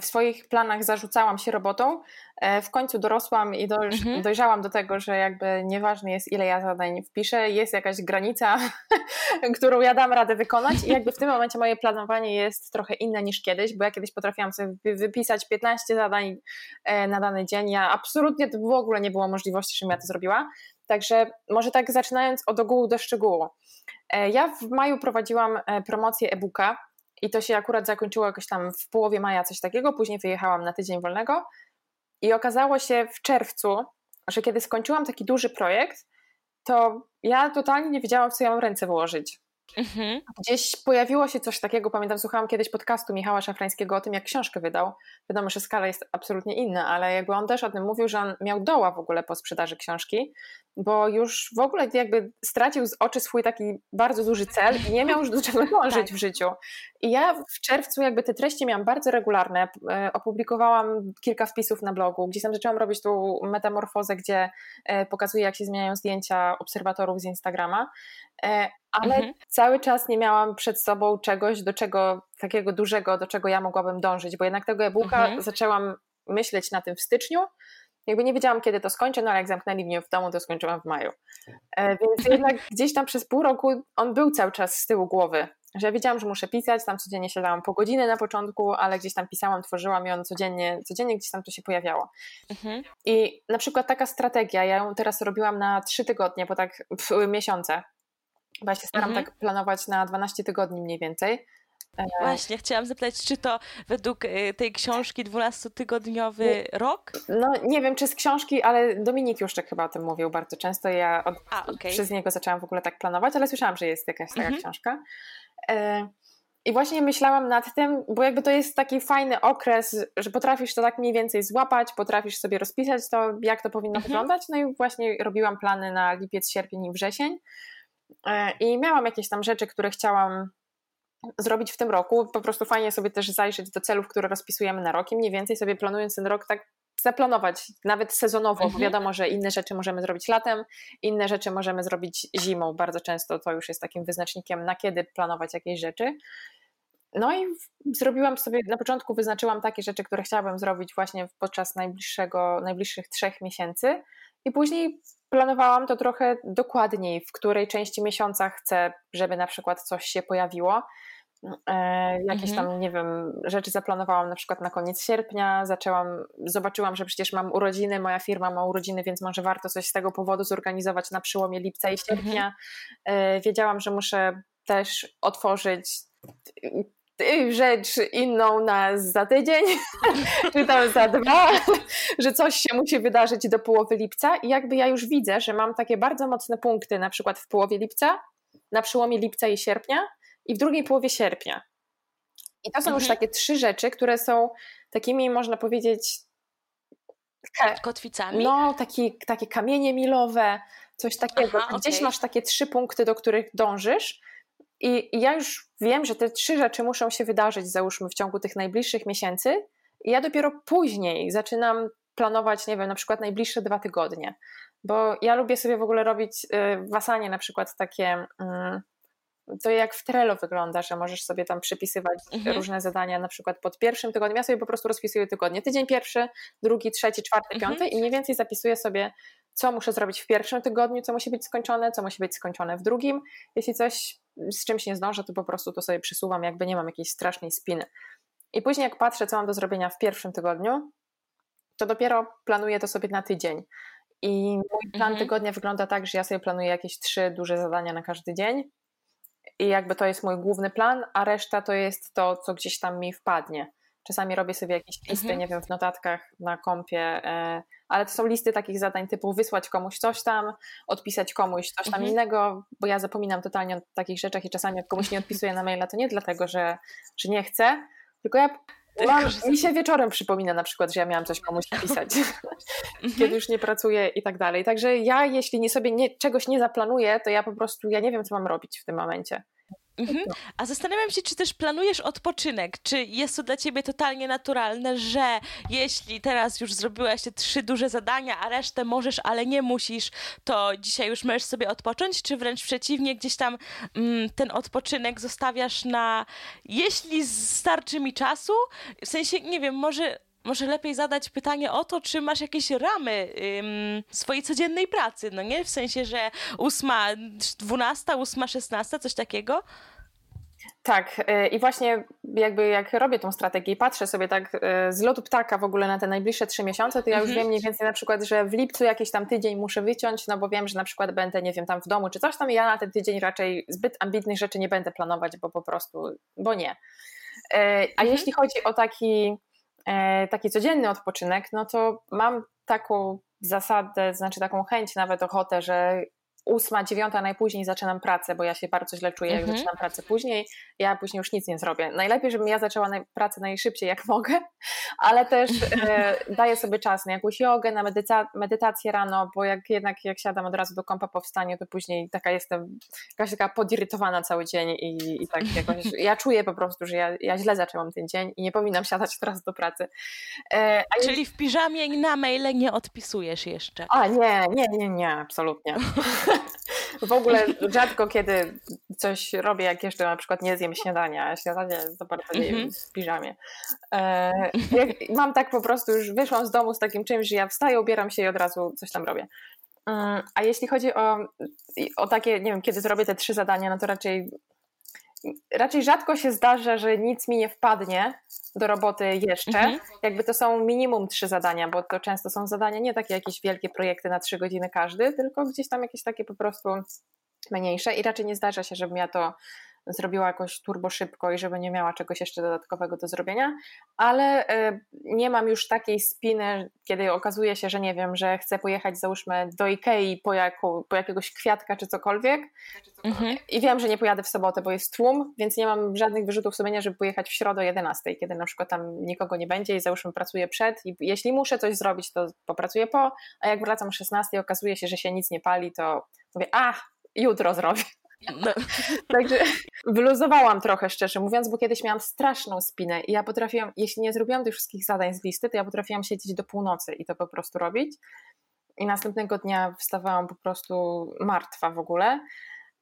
w swoich planach zarzucałam się robotą. E, w końcu dorosłam i doj mhm. dojrzałam do tego, że jakby nieważne jest, ile ja zadań wpiszę, jest jakaś granica, *laughs* którą ja dam radę wykonać. I jakby w tym momencie moje planowanie jest trochę inne niż kiedyś, bo ja kiedyś potrafiłam sobie wypisać 15 zadań e, na dany dzień. Ja absolutnie to w ogóle nie było możliwości, żebym ja to zrobiła. Także może tak zaczynając od ogółu do szczegółu. E, ja w maju prowadziłam promocję e-booka i to się akurat zakończyło jakoś tam w połowie maja, coś takiego. Później wyjechałam na tydzień wolnego. I okazało się w czerwcu, że kiedy skończyłam taki duży projekt, to ja totalnie nie wiedziałam, co ja mam ręce włożyć. Mhm. Gdzieś pojawiło się coś takiego, pamiętam, słuchałam kiedyś podcastu Michała Szafrańskiego o tym, jak książkę wydał. Wiadomo, że skala jest absolutnie inna, ale jakby on też o tym mówił, że on miał doła w ogóle po sprzedaży książki, bo już w ogóle jakby stracił z oczy swój taki bardzo duży cel i nie miał już do czego *laughs* dążyć tak. w życiu. I ja w czerwcu jakby te treści miałam bardzo regularne. E, opublikowałam kilka wpisów na blogu, gdzieś tam zaczęłam robić tą metamorfozę, gdzie e, pokazuję, jak się zmieniają zdjęcia obserwatorów z Instagrama. E, ale mhm. cały czas nie miałam przed sobą czegoś, do czego takiego dużego, do czego ja mogłabym dążyć, bo jednak tego e-booka mhm. zaczęłam myśleć na tym w styczniu. Jakby nie wiedziałam, kiedy to skończę, no ale jak zamknęli mnie w domu, to skończyłam w maju. E, więc *laughs* jednak gdzieś tam przez pół roku on był cały czas z tyłu głowy. Że ja wiedziałam, że muszę pisać, tam codziennie siadałam po godzinę na początku, ale gdzieś tam pisałam, tworzyłam i on codziennie, codziennie gdzieś tam to się pojawiało. Mhm. I na przykład taka strategia, ja ją teraz robiłam na trzy tygodnie, bo tak pf, miesiące, bo ja się staram mhm. tak planować na 12 tygodni mniej więcej. E, Właśnie, chciałam zapytać, czy to według e, tej książki 12-tygodniowy rok? No nie wiem, czy z książki, ale Dominik Juszczek chyba o tym mówił bardzo często ja od, A, okay. przez niego zaczęłam w ogóle tak planować, ale słyszałam, że jest jakaś taka mhm. książka. E, I właśnie myślałam nad tym, bo jakby to jest taki fajny okres, że potrafisz to tak mniej więcej złapać, potrafisz sobie rozpisać to, jak to powinno mhm. wyglądać. No i właśnie robiłam plany na lipiec, sierpień i wrzesień. E, I miałam jakieś tam rzeczy, które chciałam zrobić w tym roku. Po prostu fajnie sobie też zajrzeć do celów, które rozpisujemy na rok i mniej więcej sobie planując ten rok tak zaplanować, nawet sezonowo, mhm. bo wiadomo, że inne rzeczy możemy zrobić latem, inne rzeczy możemy zrobić zimą. Bardzo często to już jest takim wyznacznikiem, na kiedy planować jakieś rzeczy. No i zrobiłam sobie, na początku wyznaczyłam takie rzeczy, które chciałabym zrobić właśnie podczas najbliższego, najbliższych trzech miesięcy i później planowałam to trochę dokładniej, w której części miesiąca chcę, żeby na przykład coś się pojawiło. E, jakieś mhm. tam, nie wiem, rzeczy zaplanowałam na przykład na koniec sierpnia, zaczęłam, zobaczyłam, że przecież mam urodziny, moja firma ma urodziny, więc może warto coś z tego powodu zorganizować na przełomie lipca i sierpnia. Mhm. E, wiedziałam, że muszę też otworzyć rzecz inną na za tydzień, *laughs* czy tam za dwa, *laughs* że coś się musi wydarzyć do połowy lipca i jakby ja już widzę, że mam takie bardzo mocne punkty na przykład w połowie lipca, na przełomie lipca i sierpnia i w drugiej połowie sierpnia. I to są mhm. już takie trzy rzeczy, które są takimi, można powiedzieć, kotwicami? No, taki, takie kamienie milowe, coś takiego. Aha, Gdzieś okay. masz takie trzy punkty, do których dążysz i, ja już wiem, że te trzy rzeczy muszą się wydarzyć, załóżmy, w ciągu tych najbliższych miesięcy, i ja dopiero później zaczynam planować, nie wiem, na przykład najbliższe dwa tygodnie. Bo ja lubię sobie w ogóle robić y, w Asanie na przykład takie. Mm, to jak w Trello wygląda, że możesz sobie tam przypisywać mhm. różne zadania, na przykład pod pierwszym tygodniem. Ja sobie po prostu rozpisuję tygodnie. Tydzień pierwszy, drugi, trzeci, czwarty, mhm. piąty i mniej więcej zapisuję sobie, co muszę zrobić w pierwszym tygodniu, co musi być skończone, co musi być skończone w drugim. Jeśli coś z czymś nie zdążę, to po prostu to sobie przysuwam, jakby nie mam jakiejś strasznej spiny. I później jak patrzę, co mam do zrobienia w pierwszym tygodniu, to dopiero planuję to sobie na tydzień. I mój plan mhm. tygodnia wygląda tak, że ja sobie planuję jakieś trzy duże zadania na każdy dzień. I jakby to jest mój główny plan, a reszta to jest to, co gdzieś tam mi wpadnie. Czasami robię sobie jakieś listy, mhm. nie wiem, w notatkach na kompie, e, ale to są listy takich zadań typu wysłać komuś coś tam, odpisać komuś coś tam mhm. innego, bo ja zapominam totalnie o takich rzeczach i czasami jak komuś nie odpisuję na maila, to nie dlatego, że, że nie chcę, tylko ja Mam, mi się wieczorem przypomina na przykład, że ja miałam coś komuś *laughs* napisać, kiedy mhm. już nie pracuję i tak dalej. Także ja, jeśli nie sobie nie, czegoś nie zaplanuję, to ja po prostu ja nie wiem, co mam robić w tym momencie. Mhm. A zastanawiam się, czy też planujesz odpoczynek? Czy jest to dla ciebie totalnie naturalne, że jeśli teraz już zrobiłaś te trzy duże zadania, a resztę możesz, ale nie musisz, to dzisiaj już możesz sobie odpocząć? Czy wręcz przeciwnie, gdzieś tam mm, ten odpoczynek zostawiasz na jeśli starczy mi czasu? W sensie, nie wiem, może może lepiej zadać pytanie o to, czy masz jakieś ramy ym, swojej codziennej pracy, no nie? W sensie, że ósma, dwunasta, ósma, szesnasta, coś takiego? Tak, y, i właśnie jakby jak robię tą strategię i patrzę sobie tak y, z lotu ptaka w ogóle na te najbliższe trzy miesiące, to ja już mhm. wiem mniej więcej na przykład, że w lipcu jakiś tam tydzień muszę wyciąć, no bo wiem, że na przykład będę, nie wiem, tam w domu czy coś tam i ja na ten tydzień raczej zbyt ambitnych rzeczy nie będę planować, bo po prostu, bo nie. Y, a mhm. jeśli chodzi o taki taki codzienny odpoczynek, no to mam taką zasadę, znaczy taką chęć, nawet ochotę, że ósma, dziewiąta najpóźniej zaczynam pracę, bo ja się bardzo źle czuję, jak mhm. zaczynam pracę później. Ja później już nic nie zrobię. Najlepiej, żebym ja zaczęła pracę najszybciej jak *laughs* mogę, ale też e, *laughs* daję sobie czas na jakąś jogę, na medyca- medytację rano, bo jak jednak jak siadam od razu do kąpa po wstaniu, to później taka jestem jakaś taka podirytowana cały dzień i, i tak jakoś, *laughs* ja czuję po prostu, że ja, ja źle zaczęłam ten dzień i nie powinnam siadać teraz do pracy. E, Czyli w piżamie i na maile nie odpisujesz jeszcze? A nie, nie, nie, nie, absolutnie. W ogóle rzadko kiedy coś robię, jak jeszcze na przykład nie zjem śniadania, a śniadanie to bardzo nie mm -hmm. w piżamie. E, mam tak po prostu, już wyszłam z domu z takim czymś, że ja wstaję, ubieram się i od razu coś tam robię. Mm, a jeśli chodzi o, o takie, nie wiem, kiedy zrobię te trzy zadania, no to raczej raczej rzadko się zdarza, że nic mi nie wpadnie do roboty jeszcze. Mhm. Jakby to są minimum trzy zadania, bo to często są zadania nie takie jakieś wielkie projekty na trzy godziny każdy, tylko gdzieś tam jakieś takie po prostu mniejsze i raczej nie zdarza się, żebym ja to zrobiła jakoś turbo szybko i żeby nie miała czegoś jeszcze dodatkowego do zrobienia, ale e, nie mam już takiej spiny, kiedy okazuje się, że nie wiem, że chcę pojechać załóżmy do Ikei po, jako, po jakiegoś kwiatka czy cokolwiek mhm. i wiem, że nie pojadę w sobotę, bo jest tłum, więc nie mam żadnych wyrzutów sumienia, żeby pojechać w środę o 11, kiedy na przykład tam nikogo nie będzie i załóżmy pracuję przed i jeśli muszę coś zrobić, to popracuję po, a jak wracam o 16 i okazuje się, że się nic nie pali, to mówię, ach, jutro zrobię. No. Także wyluzowałam trochę, szczerze mówiąc, bo kiedyś miałam straszną spinę i ja potrafiłam, jeśli nie zrobiłam tych wszystkich zadań z listy, to ja potrafiłam siedzieć do północy i to po prostu robić. I następnego dnia wstawałam po prostu martwa w ogóle.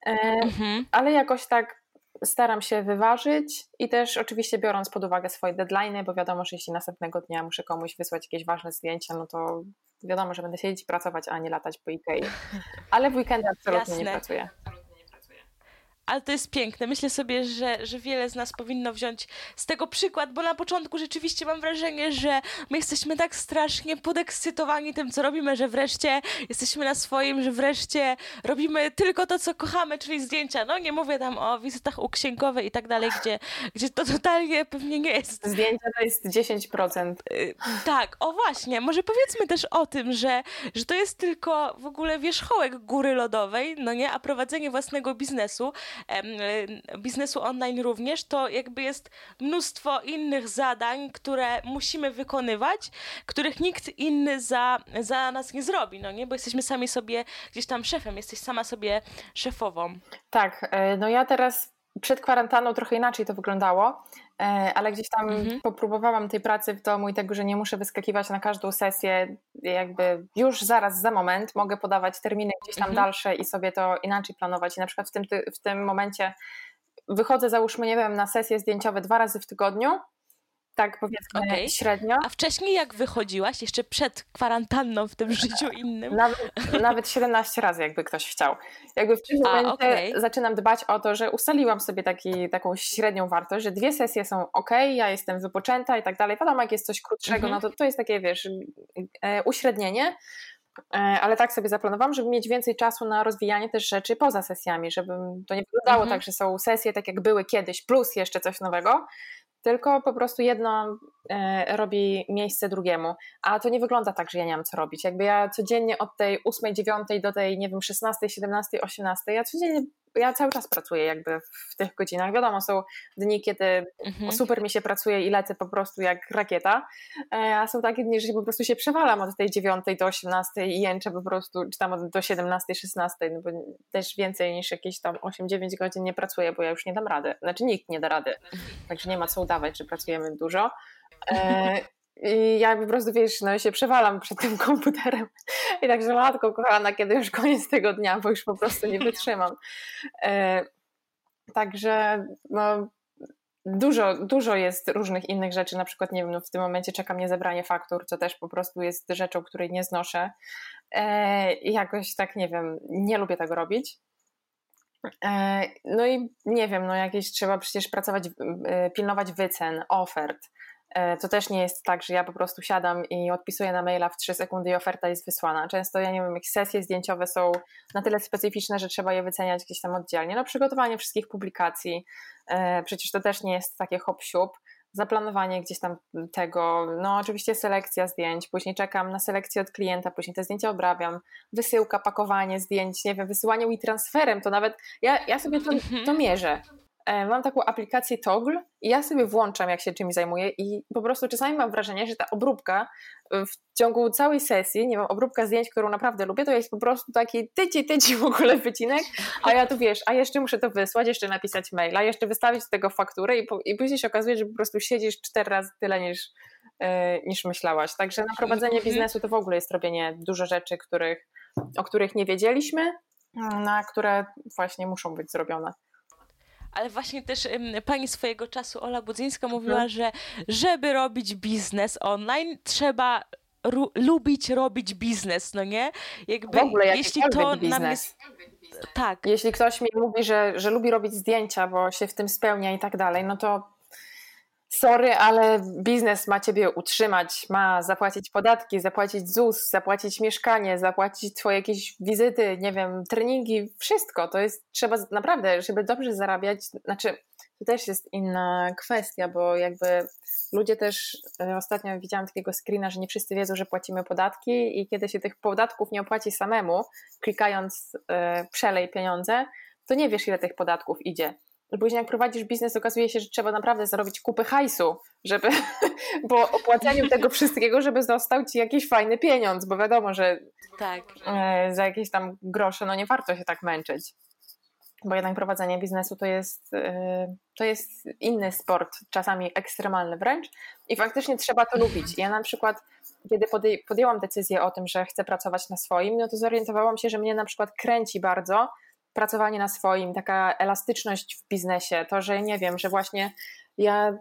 E, mhm. Ale jakoś tak staram się wyważyć i też oczywiście biorąc pod uwagę swoje deadline, bo wiadomo, że jeśli następnego dnia muszę komuś wysłać jakieś ważne zdjęcia, no to wiadomo, że będę siedzieć i pracować, a nie latać po Ikei. Ale w weekendy absolutnie Jasne. nie pracuję ale to jest piękne. Myślę sobie, że, że wiele z nas powinno wziąć z tego przykład, bo na początku rzeczywiście mam wrażenie, że my jesteśmy tak strasznie podekscytowani tym, co robimy, że wreszcie jesteśmy na swoim, że wreszcie robimy tylko to, co kochamy, czyli zdjęcia. No nie mówię tam o wizytach u księgowej i tak dalej, gdzie, gdzie to totalnie pewnie nie jest. Zdjęcia to jest 10%. Y, tak, o właśnie. Może powiedzmy też o tym, że, że to jest tylko w ogóle wierzchołek góry lodowej, no nie, a prowadzenie własnego biznesu biznesu online również, to jakby jest mnóstwo innych zadań, które musimy wykonywać, których nikt inny za, za nas nie zrobi, no nie? Bo jesteśmy sami sobie gdzieś tam szefem, jesteś sama sobie szefową. Tak, e, no ja teraz przed kwarantanną trochę inaczej to wyglądało, ale gdzieś tam mhm. popróbowałam tej pracy w domu i tego, że nie muszę wyskakiwać na każdą sesję, jakby już zaraz za moment mogę podawać terminy gdzieś tam mhm. dalsze i sobie to inaczej planować. I na przykład w tym, w tym momencie wychodzę, załóżmy, nie wiem, na sesje zdjęciowe dwa razy w tygodniu tak powiedzmy okay. średnio. A wcześniej jak wychodziłaś, jeszcze przed kwarantanną w tym *laughs* życiu innym? Nawet, nawet 17 razy, jakby ktoś chciał. Jakby w tym momencie okay. zaczynam dbać o to, że ustaliłam sobie taki, taką średnią wartość, że dwie sesje są ok, ja jestem wypoczęta i tak dalej. Wiadomo, jak jest coś krótszego, -hmm. no to to jest takie, wiesz, e, uśrednienie, e, ale tak sobie zaplanowałam, żeby mieć więcej czasu na rozwijanie też rzeczy poza sesjami, żeby to nie wyglądało -hmm. tak, że są sesje tak jak były kiedyś, plus jeszcze coś nowego, tylko po prostu jedno e, robi miejsce drugiemu. A to nie wygląda tak, że ja nie mam co robić. Jakby ja codziennie od tej 8, 9 do tej, nie wiem, 16, 17, 18, ja codziennie ja cały czas pracuję jakby w tych godzinach. Wiadomo, są dni, kiedy mhm. super mi się pracuje i lecę po prostu jak rakieta, e, a są takie dni, że po prostu się przewalam od tej 9 do 18 i jęczę po prostu, czy tam do 17, 16, no bo też więcej niż jakieś tam 8-9 godzin nie pracuję, bo ja już nie dam rady. Znaczy nikt nie da rady, także nie ma co udawać, że pracujemy dużo. E, i ja po prostu, wiesz, no się przewalam przed tym *laughs* komputerem. I także matko kochana, kiedy już koniec tego dnia, bo już po prostu nie wytrzymam. E, także no, dużo, dużo jest różnych innych rzeczy, na przykład, nie wiem, no w tym momencie czeka mnie zebranie faktur, co też po prostu jest rzeczą, której nie znoszę. E, jakoś tak, nie wiem, nie lubię tego robić. E, no i nie wiem, no jakieś trzeba przecież pracować, pilnować wycen, ofert, E, to też nie jest tak, że ja po prostu siadam i odpisuję na maila w 3 sekundy i oferta jest wysłana. Często, ja nie wiem, jak sesje zdjęciowe są na tyle specyficzne, że trzeba je wyceniać gdzieś tam oddzielnie. No, przygotowanie wszystkich publikacji, e, przecież to też nie jest takie hop siup zaplanowanie gdzieś tam tego, no oczywiście selekcja zdjęć, później czekam na selekcję od klienta, później te zdjęcia obrabiam, wysyłka, pakowanie zdjęć, nie wiem, wysyłanie i transferem, to nawet ja, ja sobie to, to mierzę. E, mam taką aplikację Toggle i ja sobie włączam, jak się czymś zajmuję i po prostu czasami mam wrażenie, że ta obróbka w ciągu całej sesji, nie wiem, obróbka zdjęć, którą naprawdę lubię, to jest po prostu taki tyci, tyci w ogóle wycinek, a ja tu wiesz, a jeszcze muszę to wysłać, jeszcze napisać maila, jeszcze wystawić z tego fakturę i, po, i później się okazuje, że po prostu siedzisz cztery razy tyle niż, yy, niż myślałaś. Także na prowadzenie mhm. biznesu to w ogóle jest robienie dużo rzeczy, których, o których nie wiedzieliśmy, na które właśnie muszą być zrobione ale właśnie też pani swojego czasu, Ola Budzyńska, mówiła, mhm. że żeby robić biznes online, trzeba lubić robić biznes, no nie? Jakby, w ogóle jeśli to biznes. nam jest... Tak. Jeśli ktoś mi mówi, że, że lubi robić zdjęcia, bo się w tym spełnia i tak dalej, no to sorry, ale biznes ma ciebie utrzymać, ma zapłacić podatki, zapłacić ZUS, zapłacić mieszkanie, zapłacić twoje jakieś wizyty, nie wiem, treningi, wszystko. To jest, trzeba naprawdę, żeby dobrze zarabiać, znaczy to też jest inna kwestia, bo jakby ludzie też, e, ostatnio widziałam takiego screena, że nie wszyscy wiedzą, że płacimy podatki i kiedy się tych podatków nie opłaci samemu, klikając y, przelej pieniądze, to nie wiesz ile tych podatków idzie później jak prowadzisz biznes, okazuje się, że trzeba naprawdę zarobić kupy hajsu, żeby *laughs* po opłacaniu tego wszystkiego, żeby został ci jakiś fajny pieniądz, bo wiadomo, że tak. E, za jakieś tam grosze, no nie warto się tak męczyć. Bo jednak prowadzenie biznesu to jest, e, to jest inny sport, czasami ekstremalny wręcz i faktycznie trzeba to lubić. Ja na przykład kiedy podjęłam decyzję o tym, że chcę pracować na swoim, no to zorientowałam się, że mnie na przykład kręci bardzo pracowanie na swoim, taka elastyczność w biznesie, to, że nie wiem, że właśnie ja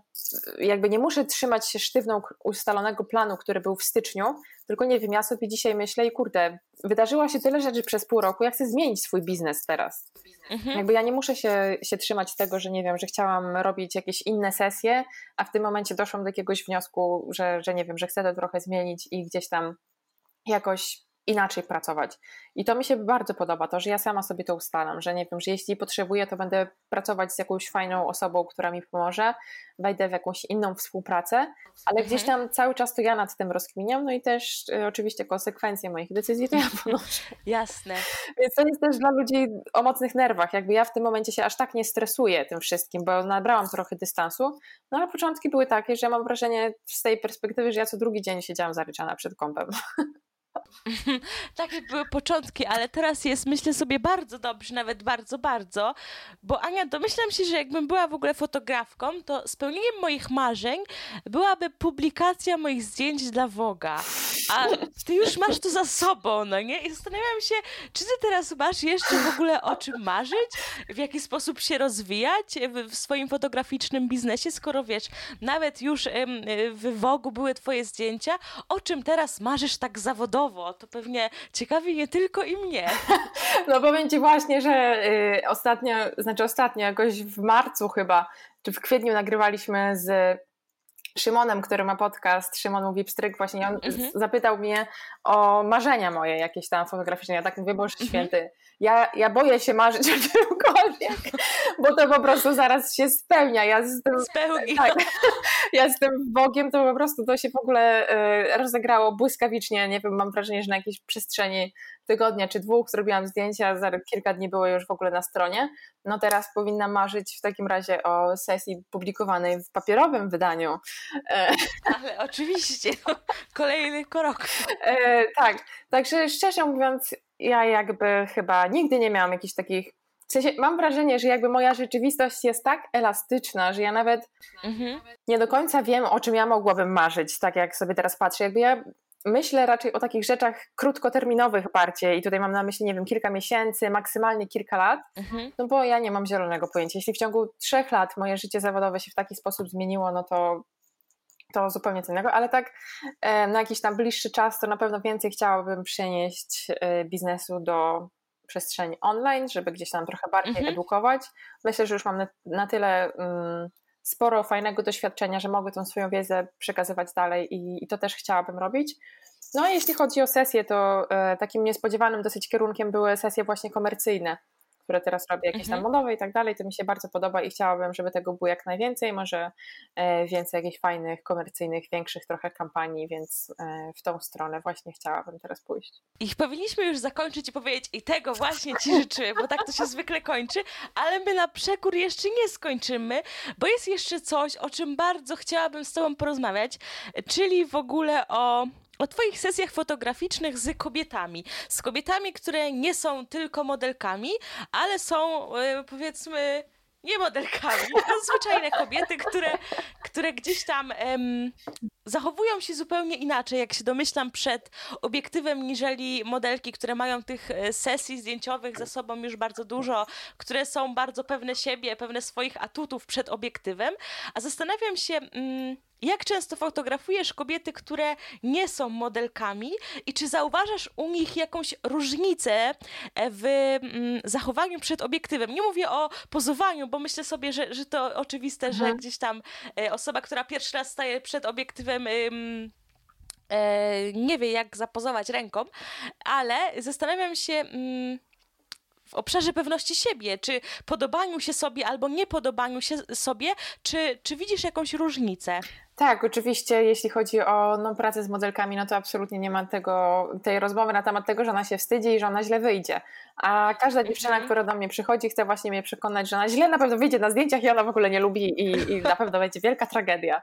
jakby nie muszę trzymać się sztywną ustalonego planu, który był w styczniu, tylko nie wiem, ja sobie dzisiaj myślę i kurde, wydarzyło się tyle rzeczy przez pół roku, ja chcę zmienić swój biznes teraz. Mhm. Jakby ja nie muszę się, się trzymać tego, że nie wiem, że chciałam robić jakieś inne sesje, a w tym momencie doszłam do jakiegoś wniosku, że, że nie wiem, że chcę to trochę zmienić i gdzieś tam jakoś inaczej pracować. I to mi się bardzo podoba, to, że ja sama sobie to ustalam, że nie wiem, że jeśli potrzebuję, to będę pracować z jakąś fajną osobą, która mi pomoże, wejdę w jakąś inną współpracę, ale mhm. gdzieś tam cały czas to ja nad tym rozkminiam, no i też y, oczywiście konsekwencje moich decyzji to ja ponoszę. Jasne. *laughs* Więc to jest też dla ludzi o mocnych nerwach, jakby ja w tym momencie się aż tak nie stresuję tym wszystkim, bo nabrałam trochę dystansu, no ale początki były takie, że ja mam wrażenie z tej perspektywy, że ja co drugi dzień siedziałam zaryczana przed kąpem. *laughs* *laughs* Takie były początki, ale teraz jest, myślę sobie, bardzo dobrze, nawet bardzo, bardzo, bo Ania, domyślam się, że jakbym była w ogóle fotografką, to spełnieniem moich marzeń byłaby publikacja moich zdjęć dla Voga. A ty już masz to za sobą, no nie? I zastanawiam się, czy ty teraz masz jeszcze w ogóle o czym marzyć? W jaki sposób się rozwijać w, w swoim fotograficznym biznesie, skoro wiesz, nawet już w Vogu były twoje zdjęcia, o czym teraz marzysz tak zawodowo? To pewnie ciekawi nie tylko i mnie. *laughs* No powiem Ci właśnie, że y, ostatnio, znaczy ostatnio, jakoś w marcu chyba, czy w kwietniu nagrywaliśmy z Szymonem, który ma podcast, Szymon mówi pstryk, właśnie on mhm. zapytał mnie o marzenia moje jakieś tam fotograficzne. Ja tak mówię, Boże mhm. Święty, ja, ja boję się marzyć o czymkolwiek, bo to po prostu zaraz się spełnia. Ja z tym, Spełni. Tak, ja z tym Bogiem to po prostu to się w ogóle y, rozegrało błyskawicznie. Nie wiem, mam wrażenie, że na jakiejś przestrzeni tygodnia czy dwóch zrobiłam zdjęcia, za kilka dni było już w ogóle na stronie. No teraz powinna marzyć w takim razie o sesji publikowanej w papierowym wydaniu. E, Ale oczywiście, no, kolejny krok. E, tak, także szczerze mówiąc, ja jakby chyba nigdy nie miałam jakichś takich w sensie mam wrażenie, że jakby moja rzeczywistość jest tak elastyczna, że ja nawet mhm. nie do końca wiem, o czym ja mogłabym marzyć, tak jak sobie teraz patrzę. Jakby ja myślę raczej o takich rzeczach krótkoterminowych bardziej i tutaj mam na myśli, nie wiem, kilka miesięcy, maksymalnie kilka lat, mhm. no bo ja nie mam zielonego pojęcia. Jeśli w ciągu trzech lat moje życie zawodowe się w taki sposób zmieniło, no to to zupełnie co innego, ale tak na jakiś tam bliższy czas to na pewno więcej chciałabym przenieść e, biznesu do przestrzeni online, żeby gdzieś tam trochę bardziej mhm. edukować. Myślę, że już mam na, na tyle um, sporo fajnego doświadczenia, że mogę tą swoją wiedzę przekazywać dalej i, i to też chciałabym robić. No a jeśli chodzi o sesje, to e, takim niespodziewanym dosyć kierunkiem były sesje właśnie komercyjne które teraz robię, jakieś tam mhm. modowe i tak dalej, to mi się bardzo podoba i chciałabym, żeby tego było jak najwięcej, może e, więcej jakichś fajnych, komercyjnych, większych trochę kampanii, więc e, w tą stronę właśnie chciałabym teraz pójść. I powinniśmy już zakończyć i powiedzieć i tego właśnie Ci życzymy, bo tak to się zwykle kończy, ale my na przekór jeszcze nie skończymy, bo jest jeszcze coś, o czym bardzo chciałabym z Tobą porozmawiać, czyli w ogóle o o Twoich sesjach fotograficznych z kobietami. Z kobietami, które nie są tylko modelkami, ale są yy, powiedzmy nie modelkami, *laughs* a zwyczajne kobiety, które, które gdzieś tam em, zachowują się zupełnie inaczej, jak się domyślam, przed obiektywem, niżeli modelki, które mają tych e, sesji zdjęciowych za sobą już bardzo dużo, które są bardzo pewne siebie, pewne swoich atutów przed obiektywem. A zastanawiam się. Mm, jak często fotografujesz kobiety, które nie są modelkami i czy zauważasz u nich jakąś różnicę e, w mm, zachowaniu przed obiektywem? Nie mówię o pozowaniu, bo myślę sobie, że, że to oczywiste, Aha. że mhm. gdzieś tam e, osoba, która pierwszy raz staje przed obiektywem, e, nie wie, jak zapozować ręką, ale zastanawiam się mm, w obszarze pewności siebie, czy podobaniu się sobie albo niepodobaniu się sobie, czy, czy widzisz jakąś różnicę? Tak, oczywiście, jeśli chodzi o no, pracę z modelkami, no to absolutnie nie ma tego, tej rozmowy na temat tego, że ona się wstydzi i że ona źle wyjdzie. A każda dziewczyna, mm -hmm. która do mnie przychodzi, chce właśnie mnie przekonać, że ona źle na pewno wyjdzie na zdjęciach i ona w ogóle nie lubi i, i na pewno będzie wielka tragedia.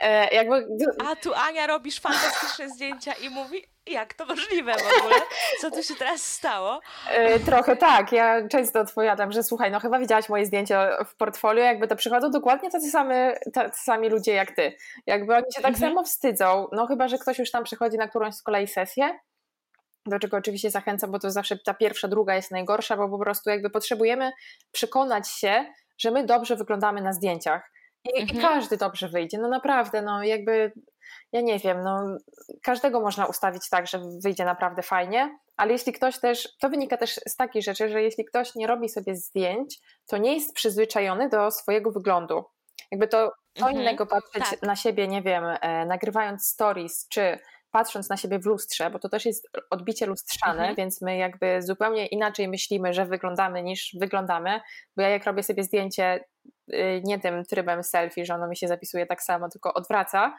E, jakby... A tu Ania robisz fantastyczne zdjęcia i mówi, jak to możliwe w ogóle? Co tu się teraz stało? E, trochę tak. Ja często odpowiadam, że słuchaj, no chyba widziałaś moje zdjęcie w portfolio, jakby to przychodzą dokładnie tacy sami, tacy sami ludzie jak ty. Jakby oni się tak mhm. samo wstydzą, no chyba, że ktoś już tam przychodzi na którąś z kolei sesję, do czego oczywiście zachęcam, bo to zawsze ta pierwsza, druga jest najgorsza, bo po prostu jakby potrzebujemy przekonać się, że my dobrze wyglądamy na zdjęciach. I, mhm. i każdy dobrze wyjdzie, no naprawdę, no jakby, ja nie wiem, no każdego można ustawić tak, że wyjdzie naprawdę fajnie, ale jeśli ktoś też, to wynika też z takiej rzeczy, że jeśli ktoś nie robi sobie zdjęć, to nie jest przyzwyczajony do swojego wyglądu. Jakby to co mhm, innego patrzeć tak. na siebie, nie wiem, e, nagrywając stories, czy patrząc na siebie w lustrze, bo to też jest odbicie lustrzane, mhm. więc my jakby zupełnie inaczej myślimy, że wyglądamy niż wyglądamy, bo ja jak robię sobie zdjęcie y, nie tym trybem selfie, że ono mi się zapisuje tak samo, tylko odwraca,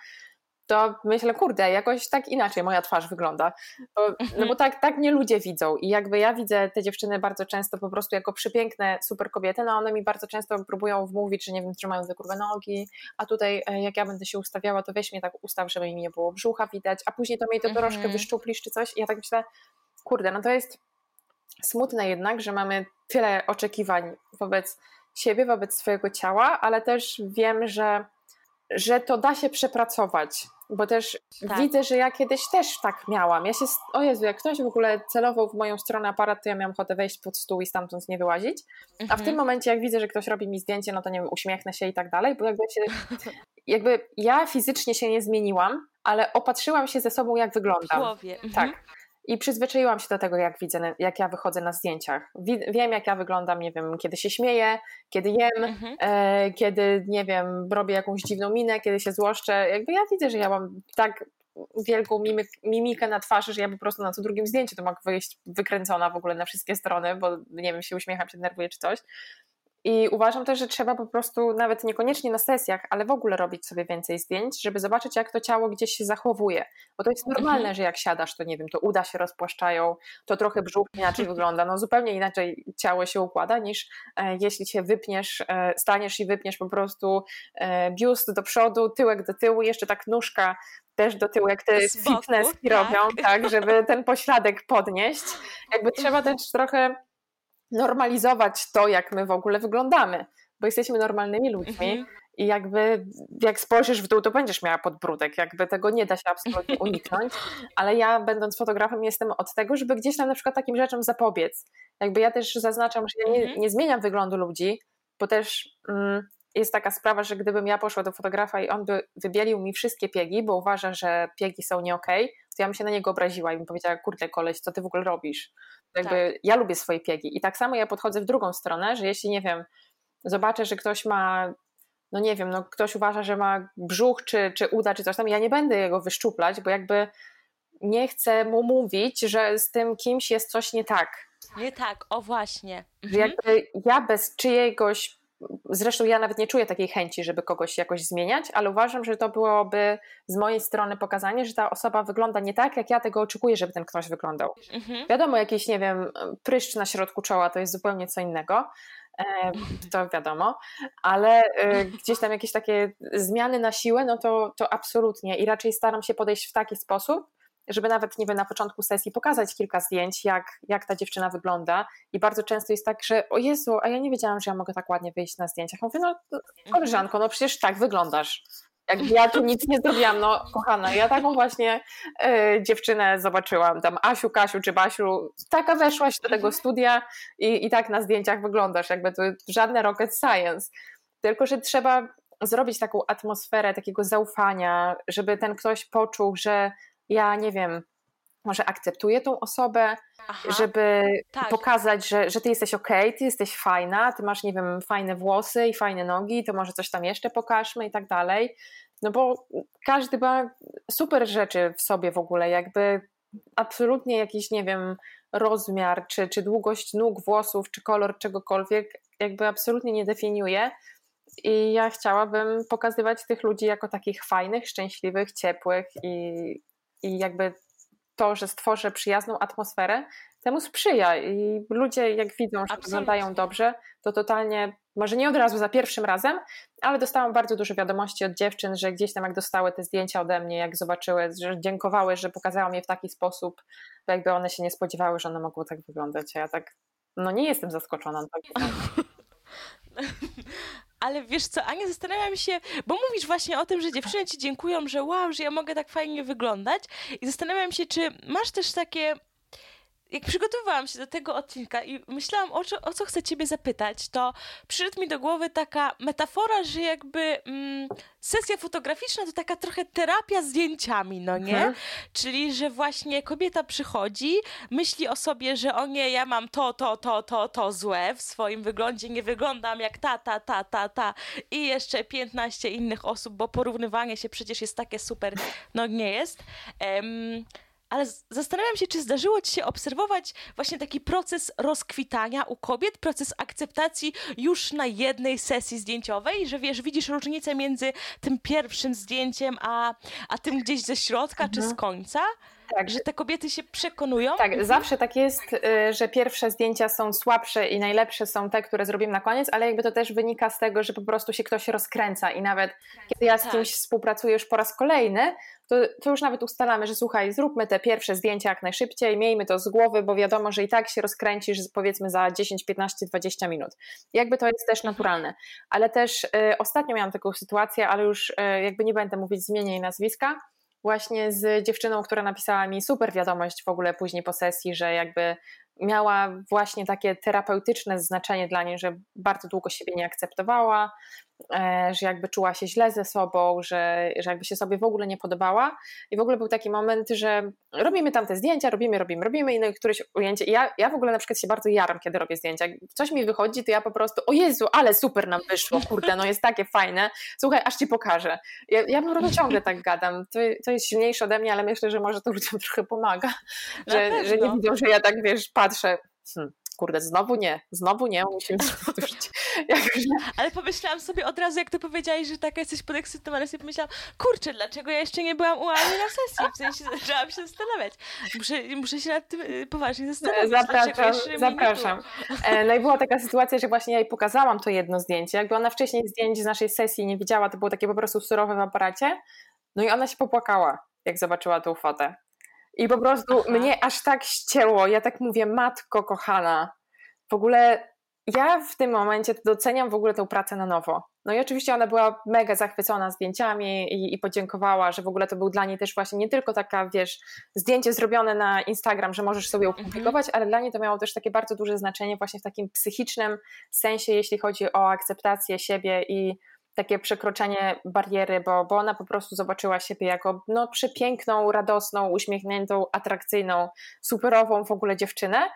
to myślę, kurde, jakoś tak inaczej moja twarz wygląda. Bo, no bo mhm. tak, tak mnie ludzie widzą i jakby ja widzę te dziewczyny bardzo często po prostu jako przepiękne super kobiety, no one mi bardzo często próbują wmówić, że nie wiem, trzymają za grube nogi, a tutaj e, jak ja będę się ustawiała, to weź mnie tak ustaw, żeby mi nie było brzucha widać, a później to mi to troszkę mhm. wyszczuplisz czy coś i ja tak myślę, kurde, no to jest smutne jednak, że mamy tyle oczekiwań wobec siebie, wobec swojego ciała, ale też wiem, że że to da się przepracować, bo też tak. widzę, że ja kiedyś też tak miałam. Ja się, o Jezu, jak ktoś w ogóle celował w moją stronę aparat, to ja miałam ochotę wejść pod stół i stamtąd nie wyłazić. Mhm. A w tym mhm. momencie, jak widzę, że ktoś robi mi zdjęcie, no to nie wiem, uśmiechnę się i tak dalej, bo jakby się, *laughs* jakby ja fizycznie się nie zmieniłam, ale opatrzyłam się ze sobą, jak wyglądam. W głowie. Mhm. Tak i przyzwyczaiłam się do tego, jak widzę, jak ja wychodzę na zdjęciach. Wiem, jak ja wyglądam, nie wiem, kiedy się śmieję, kiedy jem, mhm. e, kiedy, nie wiem, robię jakąś dziwną minę, kiedy się złoszczę. Jakby ja widzę, że ja mam tak wielką mimik, mimikę na twarzy, że ja po prostu na co drugim zdjęciu to mogę wyjść wykręcona w ogóle na wszystkie strony, bo nie wiem, się uśmiecham, się denerwuję czy coś. I uważam też, że trzeba po prostu nawet niekoniecznie na sesjach, ale w ogóle robić sobie więcej zdjęć, żeby zobaczyć, jak to ciało gdzieś się zachowuje. Bo to jest normalne, mhm. że jak siadasz, to nie wiem, to uda się rozpłaszczają, to trochę brzuch inaczej *laughs* wygląda. No zupełnie inaczej ciało się układa, niż e, jeśli się wypniesz, e, staniesz i wypniesz po prostu e, biust do przodu, tyłek do tyłu, jeszcze tak nóżka też do tyłu, jak te fitness tak. robią, tak, żeby ten pośladek podnieść. Jakby trzeba też trochę normalizować to, jak my w ogóle wyglądamy, bo jesteśmy normalnymi ludźmi mhm. i jakby jak spojrzysz w dół, to będziesz miała podbródek, jakby tego nie da się absolutnie *laughs* uniknąć, ale ja będąc fotografem jestem od tego, żeby gdzieś tam na przykład takim rzeczom zapobiec. Jakby ja też zaznaczam, że ja nie, mhm. nie zmieniam wyglądu ludzi, bo też mm, jest taka sprawa, że gdybym ja poszła do fotografa i on by wybielił mi wszystkie piegi, bo uważa, że piegi są nie okay, to ja bym się na niego obraziła i bym powiedziała, kurde koleś, co ty w ogóle robisz? Jakby tak. ja lubię swoje piegi i tak samo ja podchodzę w drugą stronę, że jeśli, nie wiem, zobaczę, że ktoś ma no nie wiem, no ktoś uważa, że ma brzuch czy, czy uda, czy coś tam, ja nie będę jego wyszczuplać, bo jakby nie chcę mu mówić, że z tym kimś jest coś nie tak. Nie tak, o właśnie. Mhm. Jakby ja bez czyjegoś Zresztą ja nawet nie czuję takiej chęci, żeby kogoś jakoś zmieniać, ale uważam, że to byłoby z mojej strony pokazanie, że ta osoba wygląda nie tak, jak ja tego oczekuję, żeby ten ktoś wyglądał. Mhm. Wiadomo, jakiś, nie wiem, pryszcz na środku czoła to jest zupełnie co innego. E, to wiadomo, ale e, gdzieś tam jakieś takie zmiany na siłę, no to, to absolutnie i raczej staram się podejść w taki sposób, żeby nawet, nie wiem, na początku sesji pokazać kilka zdjęć, jak, jak ta dziewczyna wygląda. I bardzo często jest tak, że o Jezu, a ja nie wiedziałam, że ja mogę tak ładnie wyjść na zdjęciach. Mówię, no koleżanko, no przecież tak wyglądasz. Jak ja tu nic nie zrobiłam, no kochana, ja taką właśnie y, dziewczynę zobaczyłam, tam Asiu, Kasiu czy Basiu, taka weszłaś do tego studia i, i tak na zdjęciach wyglądasz, jakby to żadne rocket science. Tylko, że trzeba zrobić taką atmosferę takiego zaufania, żeby ten ktoś poczuł, że ja nie wiem, może akceptuję tą osobę, Aha, żeby tak. pokazać, że, że ty jesteś ok, ty jesteś fajna, ty masz, nie wiem, fajne włosy i fajne nogi, to może coś tam jeszcze pokażmy i tak dalej. No bo każdy ma super rzeczy w sobie w ogóle, jakby absolutnie jakiś, nie wiem, rozmiar, czy, czy długość nóg, włosów, czy kolor czegokolwiek, jakby absolutnie nie definiuje. I ja chciałabym pokazywać tych ludzi jako takich fajnych, szczęśliwych, ciepłych i, i jakby to, że stworzę przyjazną atmosferę, temu sprzyja i ludzie jak widzą, że Absolutnie. wyglądają dobrze, to totalnie, może nie od razu za pierwszym razem, ale dostałam bardzo dużo wiadomości od dziewczyn, że gdzieś tam jak dostały te zdjęcia ode mnie, jak zobaczyły, że dziękowały, że pokazałam je w taki sposób, to jakby one się nie spodziewały, że one mogły tak wyglądać, a ja tak, no nie jestem zaskoczona. Tak. *laughs* Ale wiesz co, Ania, zastanawiam się, bo mówisz właśnie o tym, że dziewczyny ci dziękują, że wow, że ja mogę tak fajnie wyglądać i zastanawiam się, czy masz też takie jak przygotowywałam się do tego odcinka i myślałam, o co, o co chcę ciebie zapytać, to przyszedł mi do głowy taka metafora, że jakby mm, sesja fotograficzna to taka trochę terapia zdjęciami, no nie? Mhm. Czyli, że właśnie kobieta przychodzi, myśli o sobie, że o nie, ja mam to, to, to, to, to złe w swoim wyglądzie, nie wyglądam jak ta, ta, ta, ta, ta i jeszcze 15 innych osób, bo porównywanie się przecież jest takie super, no nie jest. Um, ale zastanawiam się, czy zdarzyło ci się obserwować właśnie taki proces rozkwitania u kobiet, proces akceptacji już na jednej sesji zdjęciowej, że wiesz, widzisz różnicę między tym pierwszym zdjęciem, a, a tym gdzieś ze środka mhm. czy z mhm. końca? Tak. Że te kobiety się przekonują? Tak, zawsze tak jest, y, że pierwsze zdjęcia są słabsze i najlepsze są te, które zrobimy na koniec, ale jakby to też wynika z tego, że po prostu się ktoś rozkręca i nawet kiedy ja z tak. kimś współpracuję już po raz kolejny, to, to, już nawet ustalamy, że słuchaj, zróbmy te pierwsze zdjęcia jak najszybciej, miejmy to z głowy, bo wiadomo, że i tak się rozkręcisz powiedzmy za 10, 15, 20 minut. Jakby to jest też naturalne. Ale też y, ostatnio miałam taką sytuację, ale już y, jakby nie będę mówić z imienia i nazwiska, właśnie z dziewczyną, która napisała mi super wiadomość w ogóle później po sesji, że jakby miała właśnie takie terapeutyczne znaczenie dla niej, że bardzo długo siebie nie akceptowała, że jakby czuła się źle ze sobą, że, że jakby się sobie w ogóle nie podobała. I w ogóle był taki moment, że robimy tam te zdjęcia, robimy, robimy, robimy i no któreś ujęcie. I ja, ja w ogóle na przykład się bardzo jaram, kiedy robię zdjęcia. Jak coś mi wychodzi, to ja po prostu, o Jezu, ale super nam wyszło, kurde, no jest takie fajne. Słuchaj, aż ci pokażę. Ja, ja po prostu ciągle tak gadam. To, to jest silniejsze ode mnie, ale myślę, że może to ludziom trochę pomaga, że, że nie widzą, że ja tak, wiesz, patrzę. Hmm kurde, znowu nie, znowu nie, musimy *laughs* powtórzyć. *laughs* Ale pomyślałam sobie od razu, jak ty powiedziałaś, że taka jesteś podekscytowana, sobie pomyślałam, kurczę, dlaczego ja jeszcze nie byłam u Ani na sesji? W sensie zaczęłam się zastanawiać. Muszę, muszę się nad tym y, poważnie zastanowić. Zapraszam, zapraszam. E, no i była taka sytuacja, że właśnie ja jej pokazałam to jedno zdjęcie. Jakby ona wcześniej zdjęć z naszej sesji nie widziała, to było takie po prostu surowe w aparacie. No i ona się popłakała, jak zobaczyła tą fotę. I po prostu Aha. mnie aż tak ścięło. Ja tak mówię, matko kochana. W ogóle ja w tym momencie doceniam w ogóle tę pracę na nowo. No i oczywiście ona była mega zachwycona zdjęciami i, i, podziękowała, że w ogóle to był dla niej też właśnie nie tylko taka, wiesz, zdjęcie zrobione na Instagram, że możesz sobie mhm. opublikować, ale dla niej to miało też takie bardzo duże znaczenie właśnie w takim psychicznym sensie, jeśli chodzi o akceptację siebie i takie przekroczenie bariery, bo, bo ona po prostu zobaczyła siebie jako no, przepiękną, radosną, uśmiechniętą, atrakcyjną, superową w ogóle dziewczynę,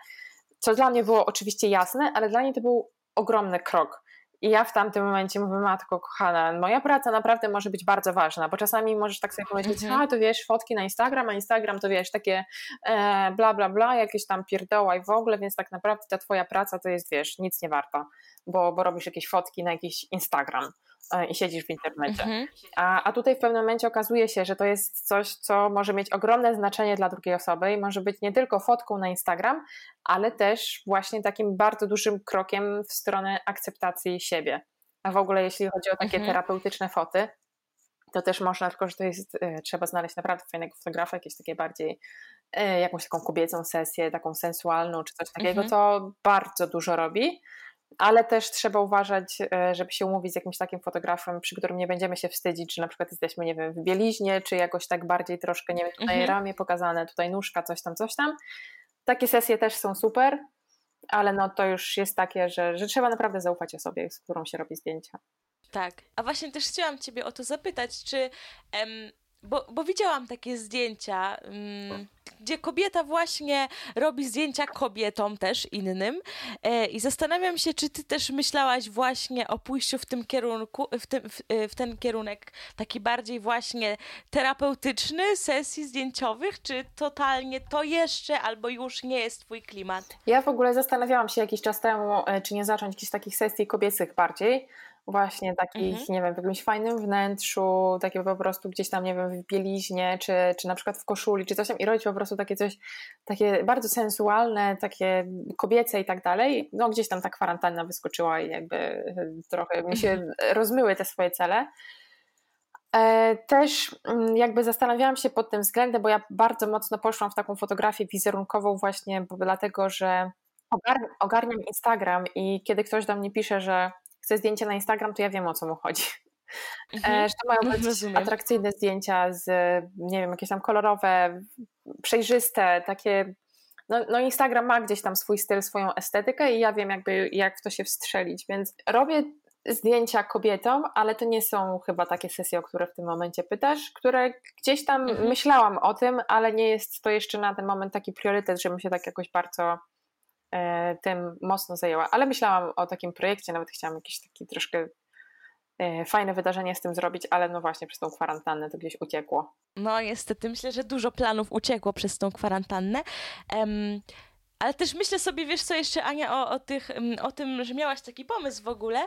co dla mnie było oczywiście jasne, ale dla niej to był ogromny krok. I ja w tamtym momencie mówię, matko kochana, moja praca naprawdę może być bardzo ważna, bo czasami możesz tak sobie pomyśleć, mhm. a to wiesz, fotki na Instagram, a Instagram to wiesz, takie e, bla bla bla, jakieś tam pierdoła i w ogóle, więc tak naprawdę ta twoja praca to jest, wiesz, nic nie warta, bo, bo robisz jakieś fotki na jakiś Instagram. E, i siedzisz w internecie. Mhm. A, a tutaj w pewnym momencie okazuje się, że to jest coś, co może mieć ogromne znaczenie dla drugiej osoby i może być nie tylko fotką na Instagram, ale też właśnie takim bardzo dużym krokiem w stronę akceptacji siebie. A w ogóle jeśli chodzi o takie mhm. terapeutyczne foty, to też można, tylko że to jest, y, trzeba znaleźć naprawdę fajnego fotografa, jakieś takie bardziej, y, jakąś taką kobiecą sesję, taką sensualną czy coś takiego, mhm. to bardzo dużo robi ale też trzeba uważać, e, żeby się umówić z jakimś takim fotografem, przy którym nie będziemy się wstydzić, że na przykład jesteśmy, nie wiem, w bieliźnie, czy jakoś tak bardziej troszkę, nie wiem, tutaj mhm. ramię pokazane, tutaj nóżka, coś tam, coś tam. Takie sesje też są super, ale no to już jest takie, że, że trzeba naprawdę zaufać osobie, z którą się robi zdjęcia. Tak, a właśnie też chciałam Ciebie o to zapytać, czy em, bo, bo widziałam takie zdjęcia, mm, gdzie kobieta właśnie robi zdjęcia kobietom też innym e, i zastanawiam się, czy ty też myślałaś właśnie o pójściu w tym kierunku, w, tym, w, e, w ten kierunek taki bardziej właśnie terapeutyczny sesji zdjęciowych, czy totalnie to jeszcze albo już nie jest twój klimat? Ja w ogóle zastanawiałam się jakiś czas temu, e, czy nie zacząć jakichś takich sesji kobiecych bardziej, właśnie takich, mhm. nie wiem, w jakimś fajnym wnętrzu, takie po prostu gdzieś tam, nie wiem, w bieliźnie, czy, czy na przykład w koszuli, czy coś tam i robić po prostu takie coś, takie bardzo sensualne, takie kobiece i tak dalej. No gdzieś tam ta kwarantanna wyskoczyła i jakby trochę mi się mhm. rozmyły te swoje cele. E, też mm, jakby zastanawiałam się pod tym względem, bo ja bardzo mocno poszłam w taką fotografię wizerunkową właśnie dlatego, że ogarniam Instagram i kiedy ktoś do mnie pisze, że chce zdjęcie na Instagram, to ja wiem o co mu chodzi. Mhm. Że to mają być Rozumiem. atrakcyjne zdjęcia z, nie wiem, jakieś tam kolorowe, przejrzyste, takie. No, no, Instagram ma gdzieś tam swój styl, swoją estetykę i ja wiem jakby jak w to się wstrzelić, więc robię zdjęcia kobietom, ale to nie są chyba takie sesje, o które w tym momencie pytasz, które gdzieś tam mhm. myślałam o tym, ale nie jest to jeszcze na ten moment taki priorytet, żebym się tak jakoś bardzo E, tym mocno zajęła. Ale myślałam o takim projekcie, nawet chciałam jakieś takie troszkę e, fajne wydarzenie z tym zrobić, ale no właśnie przez tą kwarantannę to gdzieś uciekło. No niestety, myślę, że dużo planów uciekło przez tą kwarantannę. Um, ale też myślę sobie, wiesz co jeszcze, Ania, o, o, tych, mm, o tym, że miałaś taki pomysł w ogóle.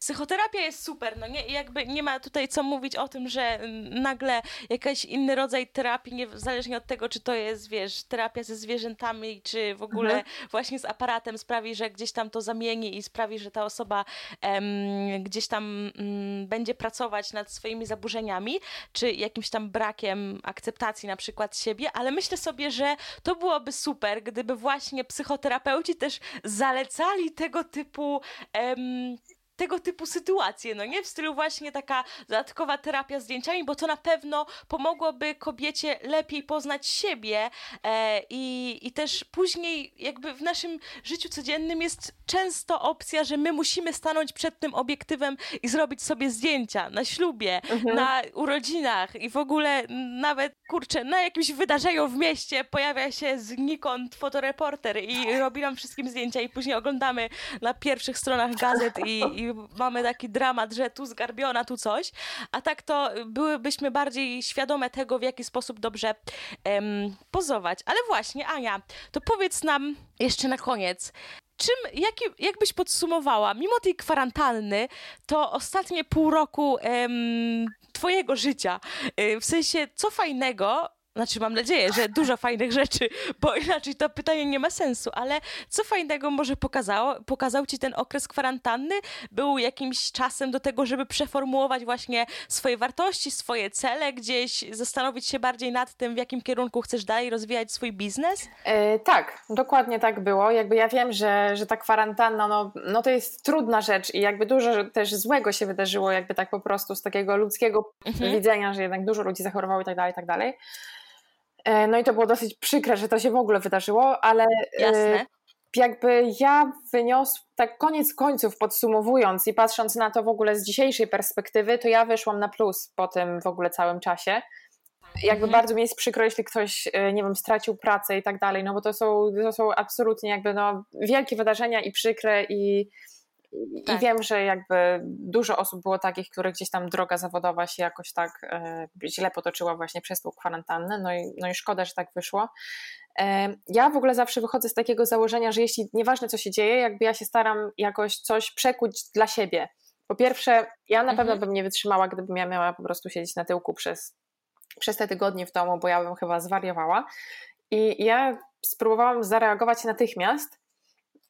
Psychoterapia jest super, no nie? Jakby nie ma tutaj co mówić o tym, że mm, nagle jakiś inny rodzaj terapii, niezależnie od tego, czy to jest, wiesz, terapia ze zwierzętami, czy w ogóle mhm. właśnie z aparatem sprawi, że gdzieś tam to zamieni i sprawi, że ta osoba em, gdzieś tam mm, będzie pracować nad swoimi zaburzeniami, czy jakimś tam brakiem akceptacji na przykład siebie, ale myślę sobie, że to byłoby super, gdyby właśnie psychoterapeuci też zalecali tego typu em, tego typu sytuacje, no nie? W stylu właśnie taka dodatkowa terapia zdjęciami, bo to na pewno pomogłoby kobiecie lepiej poznać siebie e, i, i też później jakby w naszym życiu codziennym jest często opcja, że my musimy stanąć przed tym obiektywem i zrobić sobie zdjęcia na ślubie, mhm. na urodzinach i w ogóle nawet, kurczę, na jakimś wydarzeniu w mieście pojawia się znikąd fotoreporter i robi nam wszystkim zdjęcia i później oglądamy na pierwszych stronach gazet i, i mamy taki dramat, że tu zgarbiona, tu coś, a tak to byłybyśmy bardziej świadome tego, w jaki sposób dobrze em, pozować. Ale właśnie, Ania, to powiedz nam jeszcze na koniec, czym, jaki, jak byś podsumowała, mimo tej kwarantanny, to ostatnie pół roku em, twojego życia, y, w sensie co fajnego znaczy, mam nadzieję, że dużo fajnych rzeczy, bo inaczej to pytanie nie ma sensu, ale co fajnego może pokazało, pokazał ci ten okres kwarantanny? Był jakimś czasem do tego, żeby przeformułować właśnie swoje wartości, swoje cele, gdzieś zastanowić się bardziej nad tym, w jakim kierunku chcesz dalej rozwijać swój biznes? E, tak, dokładnie tak było. Jakby ja wiem, że, że ta kwarantanna, no, no to jest trudna rzecz i jakby dużo też złego się wydarzyło, jakby tak po prostu z takiego ludzkiego mhm. widzenia, że jednak dużo ludzi zachorowało i tak dalej, i tak dalej. E, no i to było dosyć przykre, że to się w ogóle wydarzyło, ale e, Jasne. jakby ja wyniosłam, tak koniec końców podsumowując i patrząc na to w ogóle z dzisiejszej perspektywy, to ja wyszłam na plus po tym w ogóle całym czasie. Jakby mhm. bardzo mi jest przykro, jeśli ktoś, e, nie wiem, stracił pracę i tak dalej, no bo to są, to są absolutnie jakby no, wielkie wydarzenia i przykre i tak. I wiem, że jakby dużo osób było takich, których gdzieś tam droga zawodowa się jakoś tak e, źle potoczyła właśnie przez tą kwarantannę, no i, no i szkoda, że tak wyszło. E, ja w ogóle zawsze wychodzę z takiego założenia, że jeśli nieważne co się dzieje, jakby ja się staram jakoś coś przekuć dla siebie. Po pierwsze, ja na mhm. pewno bym nie wytrzymała, gdybym ja miała po prostu siedzieć na tyłku przez, przez te tygodnie w domu, bo ja bym chyba zwariowała. I ja spróbowałam zareagować natychmiast i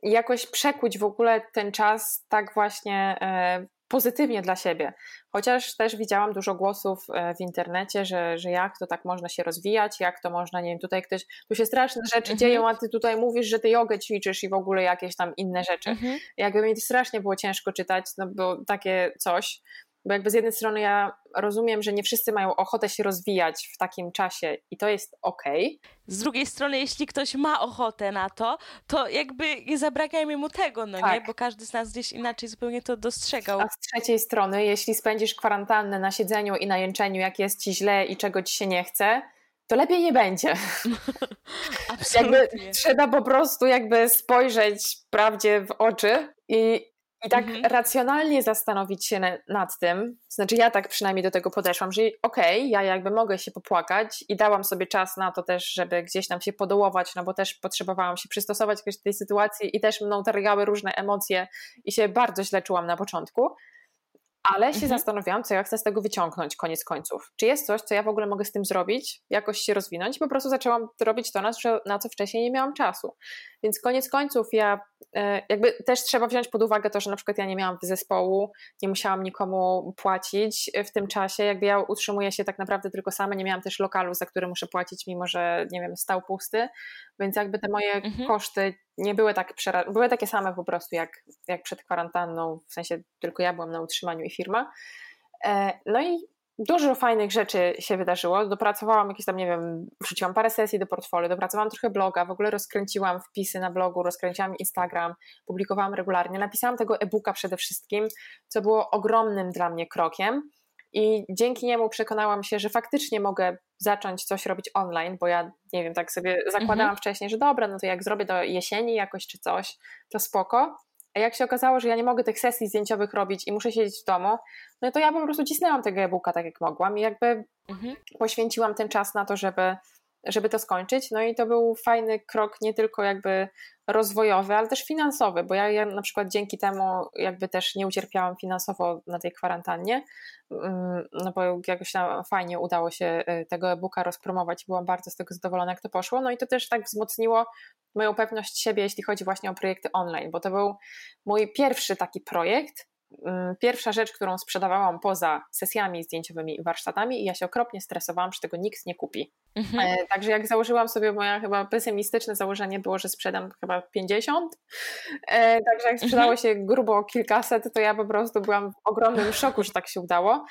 jakoś przekuć w ogóle ten czas tak właśnie e, pozytywnie dla siebie. Chociaż też widziałam dużo głosów e, w internecie, że, że jak to tak można się rozwijać, jak to można, nie wiem, tutaj ktoś, tu się straszne rzeczy mhm. dzieją, a ty tutaj mówisz, że ty jogę ćwiczysz i w ogóle jakieś tam inne rzeczy. Mhm. Jakby mi to strasznie było ciężko czytać, no bo takie coś, bo jakby z jednej strony ja rozumiem, że nie wszyscy mają ochotę się rozwijać w takim czasie i to jest okej. Okay. Z drugiej strony, jeśli ktoś ma ochotę na to, to jakby nie zabraniajmy mu tego, no tak. nie? Bo każdy z nas gdzieś inaczej zupełnie to dostrzegał. A z trzeciej strony, jeśli spędzisz kwarantannę na siedzeniu i na jęczeniu, jak jest ci źle i czego ci się nie chce, to lepiej nie będzie. *laughs* Absolutnie. Jakby trzeba po prostu jakby spojrzeć prawdzie w oczy i i tak mhm. racjonalnie zastanowić się nad tym, znaczy ja tak przynajmniej do tego podeszłam, że okej, okay, ja jakby mogę się popłakać i dałam sobie czas na to też, żeby gdzieś tam się podołować, no bo też potrzebowałam się przystosować do tej sytuacji i też mną targały różne emocje i się bardzo źle czułam na początku, ale się mhm. zastanawiałam, co ja chcę z tego wyciągnąć koniec końców. Czy jest coś, co ja w ogóle mogę z tym zrobić, jakoś się rozwinąć? Po prostu zaczęłam robić to, na, na co wcześniej nie miałam czasu. Więc koniec końców ja e, jakby też trzeba wziąć pod uwagę to, że na przykład ja nie miałam zespołu, nie musiałam nikomu płacić w tym czasie, jakby ja utrzymuję się tak naprawdę tylko sama, nie miałam też lokalu, za który muszę płacić, mimo że nie wiem, stał pusty, więc jakby te moje mhm. koszty nie były tak były takie same po prostu jak, jak przed kwarantanną, w sensie tylko ja byłam na utrzymaniu i firma. E, no i dużo fajnych rzeczy się wydarzyło. Dopracowałam jakieś tam, nie wiem, wrzuciłam parę sesji do portfolio, dopracowałam trochę bloga, w ogóle rozkręciłam wpisy na blogu, rozkręciłam Instagram, publikowałam regularnie, napisałam tego e-booka przede wszystkim, co było ogromnym dla mnie krokiem. I dzięki niemu przekonałam się, że faktycznie mogę zacząć coś robić online, bo ja nie wiem, tak sobie zakładałam mhm. wcześniej, że dobra, no to jak zrobię do jesieni jakoś czy coś, to spoko. A jak się okazało, że ja nie mogę tych sesji zdjęciowych robić i muszę siedzieć w domu, no to ja po prostu cisnęłam tego e-booka tak jak mogłam i jakby mhm. poświęciłam ten czas na to, żeby, żeby to skończyć. No i to był fajny krok nie tylko jakby rozwojowy, ale też finansowy, bo ja, ja na przykład dzięki temu jakby też nie ucierpiałam finansowo na tej kwarantannie, mm, no bo jakoś tam fajnie udało się y, tego e-booka rozpromować i byłam bardzo z tego zadowolona, jak to poszło. No i to też tak wzmocniło moją pewność siebie, jeśli chodzi właśnie o projekty online, bo to był mój pierwszy taki projekt, pierwsza rzecz, którą sprzedawałam poza sesjami zdjęciowymi i warsztatami i ja się okropnie stresowałam, że tego nikt nie kupi. Mhm. E, także jak założyłam sobie, moje chyba pesymistyczne założenie było, że sprzedam chyba 50, e, także jak sprzedało mhm. się grubo kilkaset, to ja po prostu byłam w ogromnym szoku, że tak się udało.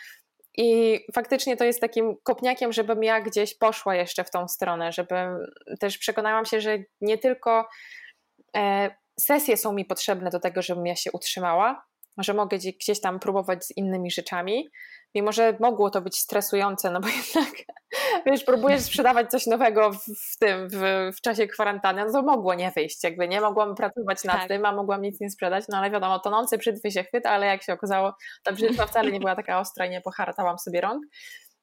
I faktycznie to jest takim kopniakiem, żebym ja gdzieś poszła jeszcze w tą stronę, żebym też przekonałam się, że nie tylko e, sesje są mi potrzebne do tego, żebym ja się utrzymała, że mogę gdzieś tam próbować z innymi rzeczami, mimo że mogło to być stresujące, no bo *laughs* jednak, wiesz, próbujesz sprzedawać coś nowego w, tym, w, w, czasie kwarantanny, no to mogło nie wyjść, jakby nie mogłam pracować nad tak. tym, a mogłam nic nie sprzedać, no ale wiadomo, tonący brzytwy się chwyta, ale jak się okazało, ta brzytwa wcale nie była taka ostra i nie poharatałam sobie rąk.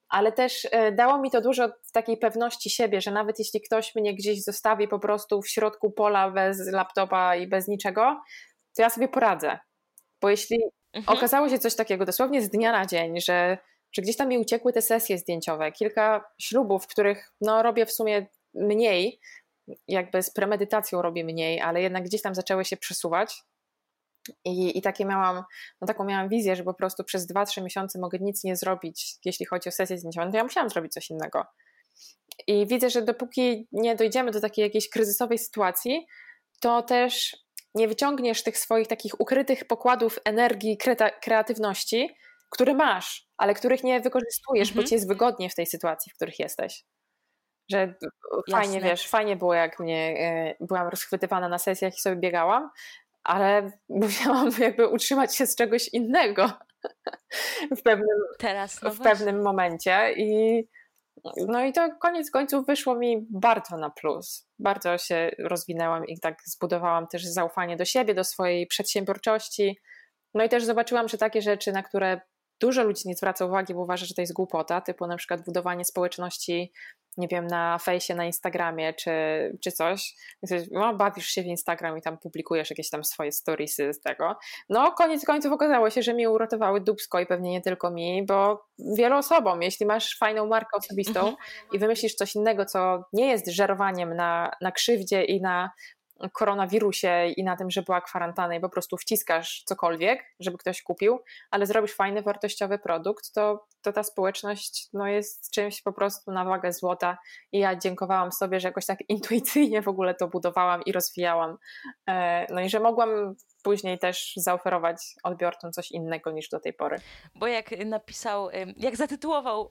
ale też e, dało mi to dużo takiej pewności siebie, że nawet jeśli ktoś mnie gdzieś zostawi po prostu w środku pola bez laptopa i bez niczego, to ja sobie poradzę. Bo jeśli mhm. okazało się coś takiego dosłownie z dnia na dzień, że, że gdzieś tam mi uciekły te sesje zdjęciowe, kilka ślubów, których no, robię w sumie mniej, jakby z premedytacją robię mniej, ale jednak gdzieś tam zaczęły się przesuwać, i, I takie miałam, no taką miałam wizję, że po prostu przez 2-3 miesiące mogę nic nie zrobić, jeśli chodzi o sesję zdjęciową, no to ja musiałam zrobić coś innego. I widzę, że dopóki nie dojdziemy do takiej jakiejś kryzysowej sytuacji, to też nie wyciągniesz tych swoich takich ukrytych pokładów energii, kreatywności, które masz, ale których nie wykorzystujesz, mhm. bo ci jest wygodnie w tej sytuacji, w których jesteś. Że fajnie, Jasne. wiesz, fajnie było, jak mnie y, byłam rozchwytywana na sesjach i sobie biegałam, ale *laughs* musiałam jakby utrzymać się z czegoś innego *laughs* w pewnym, Teraz, no w pewnym momencie i no i to koniec końców wyszło mi bardzo na plus. Bardzo się rozwinęłam i tak zbudowałam też zaufanie do siebie, do swojej przedsiębiorczości. No i też zobaczyłam, że takie rzeczy, na które dużo ludzi nie zwraca uwagi, bo uważa, że to jest głupota, typu na przykład budowanie społeczności nie wiem, na fejsie, na Instagramie czy, czy coś, no, bawisz się w Instagram i tam publikujesz jakieś tam swoje storiesy z tego. No, koniec końców okazało się, że mi uratowały dubsko i pewnie nie tylko mi, bo wielu osobom, jeśli masz fajną markę osobistą *laughs* i wymyślisz coś innego, co nie jest żerowaniem na, na krzywdzie i na koronawirusie i na tym, że była kwarantanna i po prostu wciskasz cokolwiek, żeby ktoś kupił, ale zrobisz fajny, wartościowy produkt, to, to ta społeczność no, jest czymś po prostu na wagę złota i ja dziękowałam sobie, że jakoś tak *laughs* intuicyjnie w ogóle to budowałam i rozwijałam. E, no i że mogłam później też zaoferować odbiorcom coś innego niż do tej pory. Bo jak napisał, jak zatytułował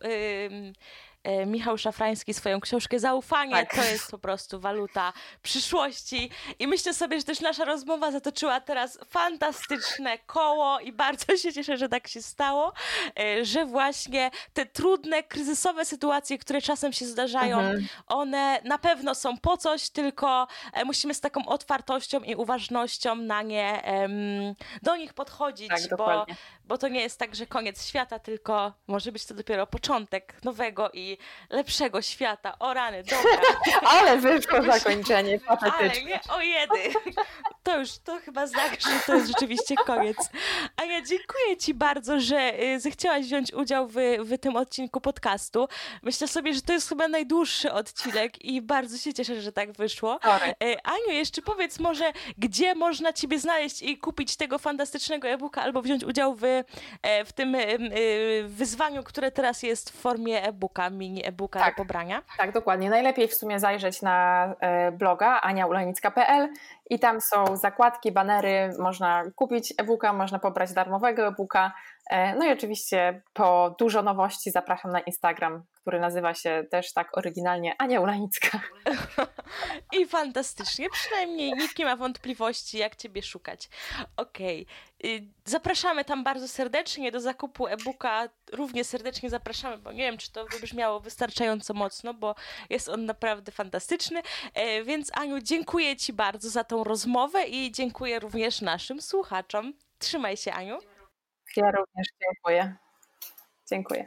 Michał Szafrański swoją książkę Zaufanie, tak. to jest po prostu waluta przyszłości. I myślę sobie, że też nasza rozmowa zatoczyła teraz fantastyczne koło i bardzo się cieszę, że tak się stało, e, że właśnie te trudne, kryzysowe sytuacje, które czasem się zdarzają, mhm. one na pewno są po coś, tylko e, musimy z taką otwartością i uważnością na nie, do nich podchodzić, tak, bo, bo to nie jest tak, że koniec świata, tylko może być to dopiero początek nowego i lepszego świata. O rany, dobra. *laughs* Ale wyszło zakończenie *laughs* patetyczne. Ale nie, o jedy. To już, to chyba znak, że to jest rzeczywiście koniec. A ja dziękuję Ci bardzo, że y, zechciałaś wziąć udział w, w tym odcinku podcastu. Myślę sobie, że to jest chyba najdłuższy odcinek i bardzo się cieszę, że tak wyszło. Y, Aniu, jeszcze powiedz może, gdzie można Ciebie znaleźć i kupić tego fantastycznego e-booka albo wziąć udział w, e, w tym y, wyzwaniu, które teraz jest w formie e-booka mini e-booka tak, do pobrania. Tak, dokładnie. Najlepiej w sumie zajrzeć na e, bloga aniaulanicka.pl i tam są zakładki, banery, można kupić e-booka, można pobrać darmowego e-booka. E, no i oczywiście po dużo nowości zapraszam na Instagram, który nazywa się też tak oryginalnie Ania Ulanicka. *laughs* I fantastycznie, przynajmniej nikt nie ma wątpliwości, jak Ciebie szukać. Okej, okay. zapraszamy tam bardzo serdecznie do zakupu e-booka. Równie serdecznie zapraszamy, bo nie wiem, czy to wybrzmiało wystarczająco mocno, bo jest on naprawdę fantastyczny. E, więc Aniu, dziękuję Ci bardzo za tą rozmowę i dziękuję również naszym słuchaczom. Trzymaj się, Aniu. Ja również dziękuję. Dziękuję.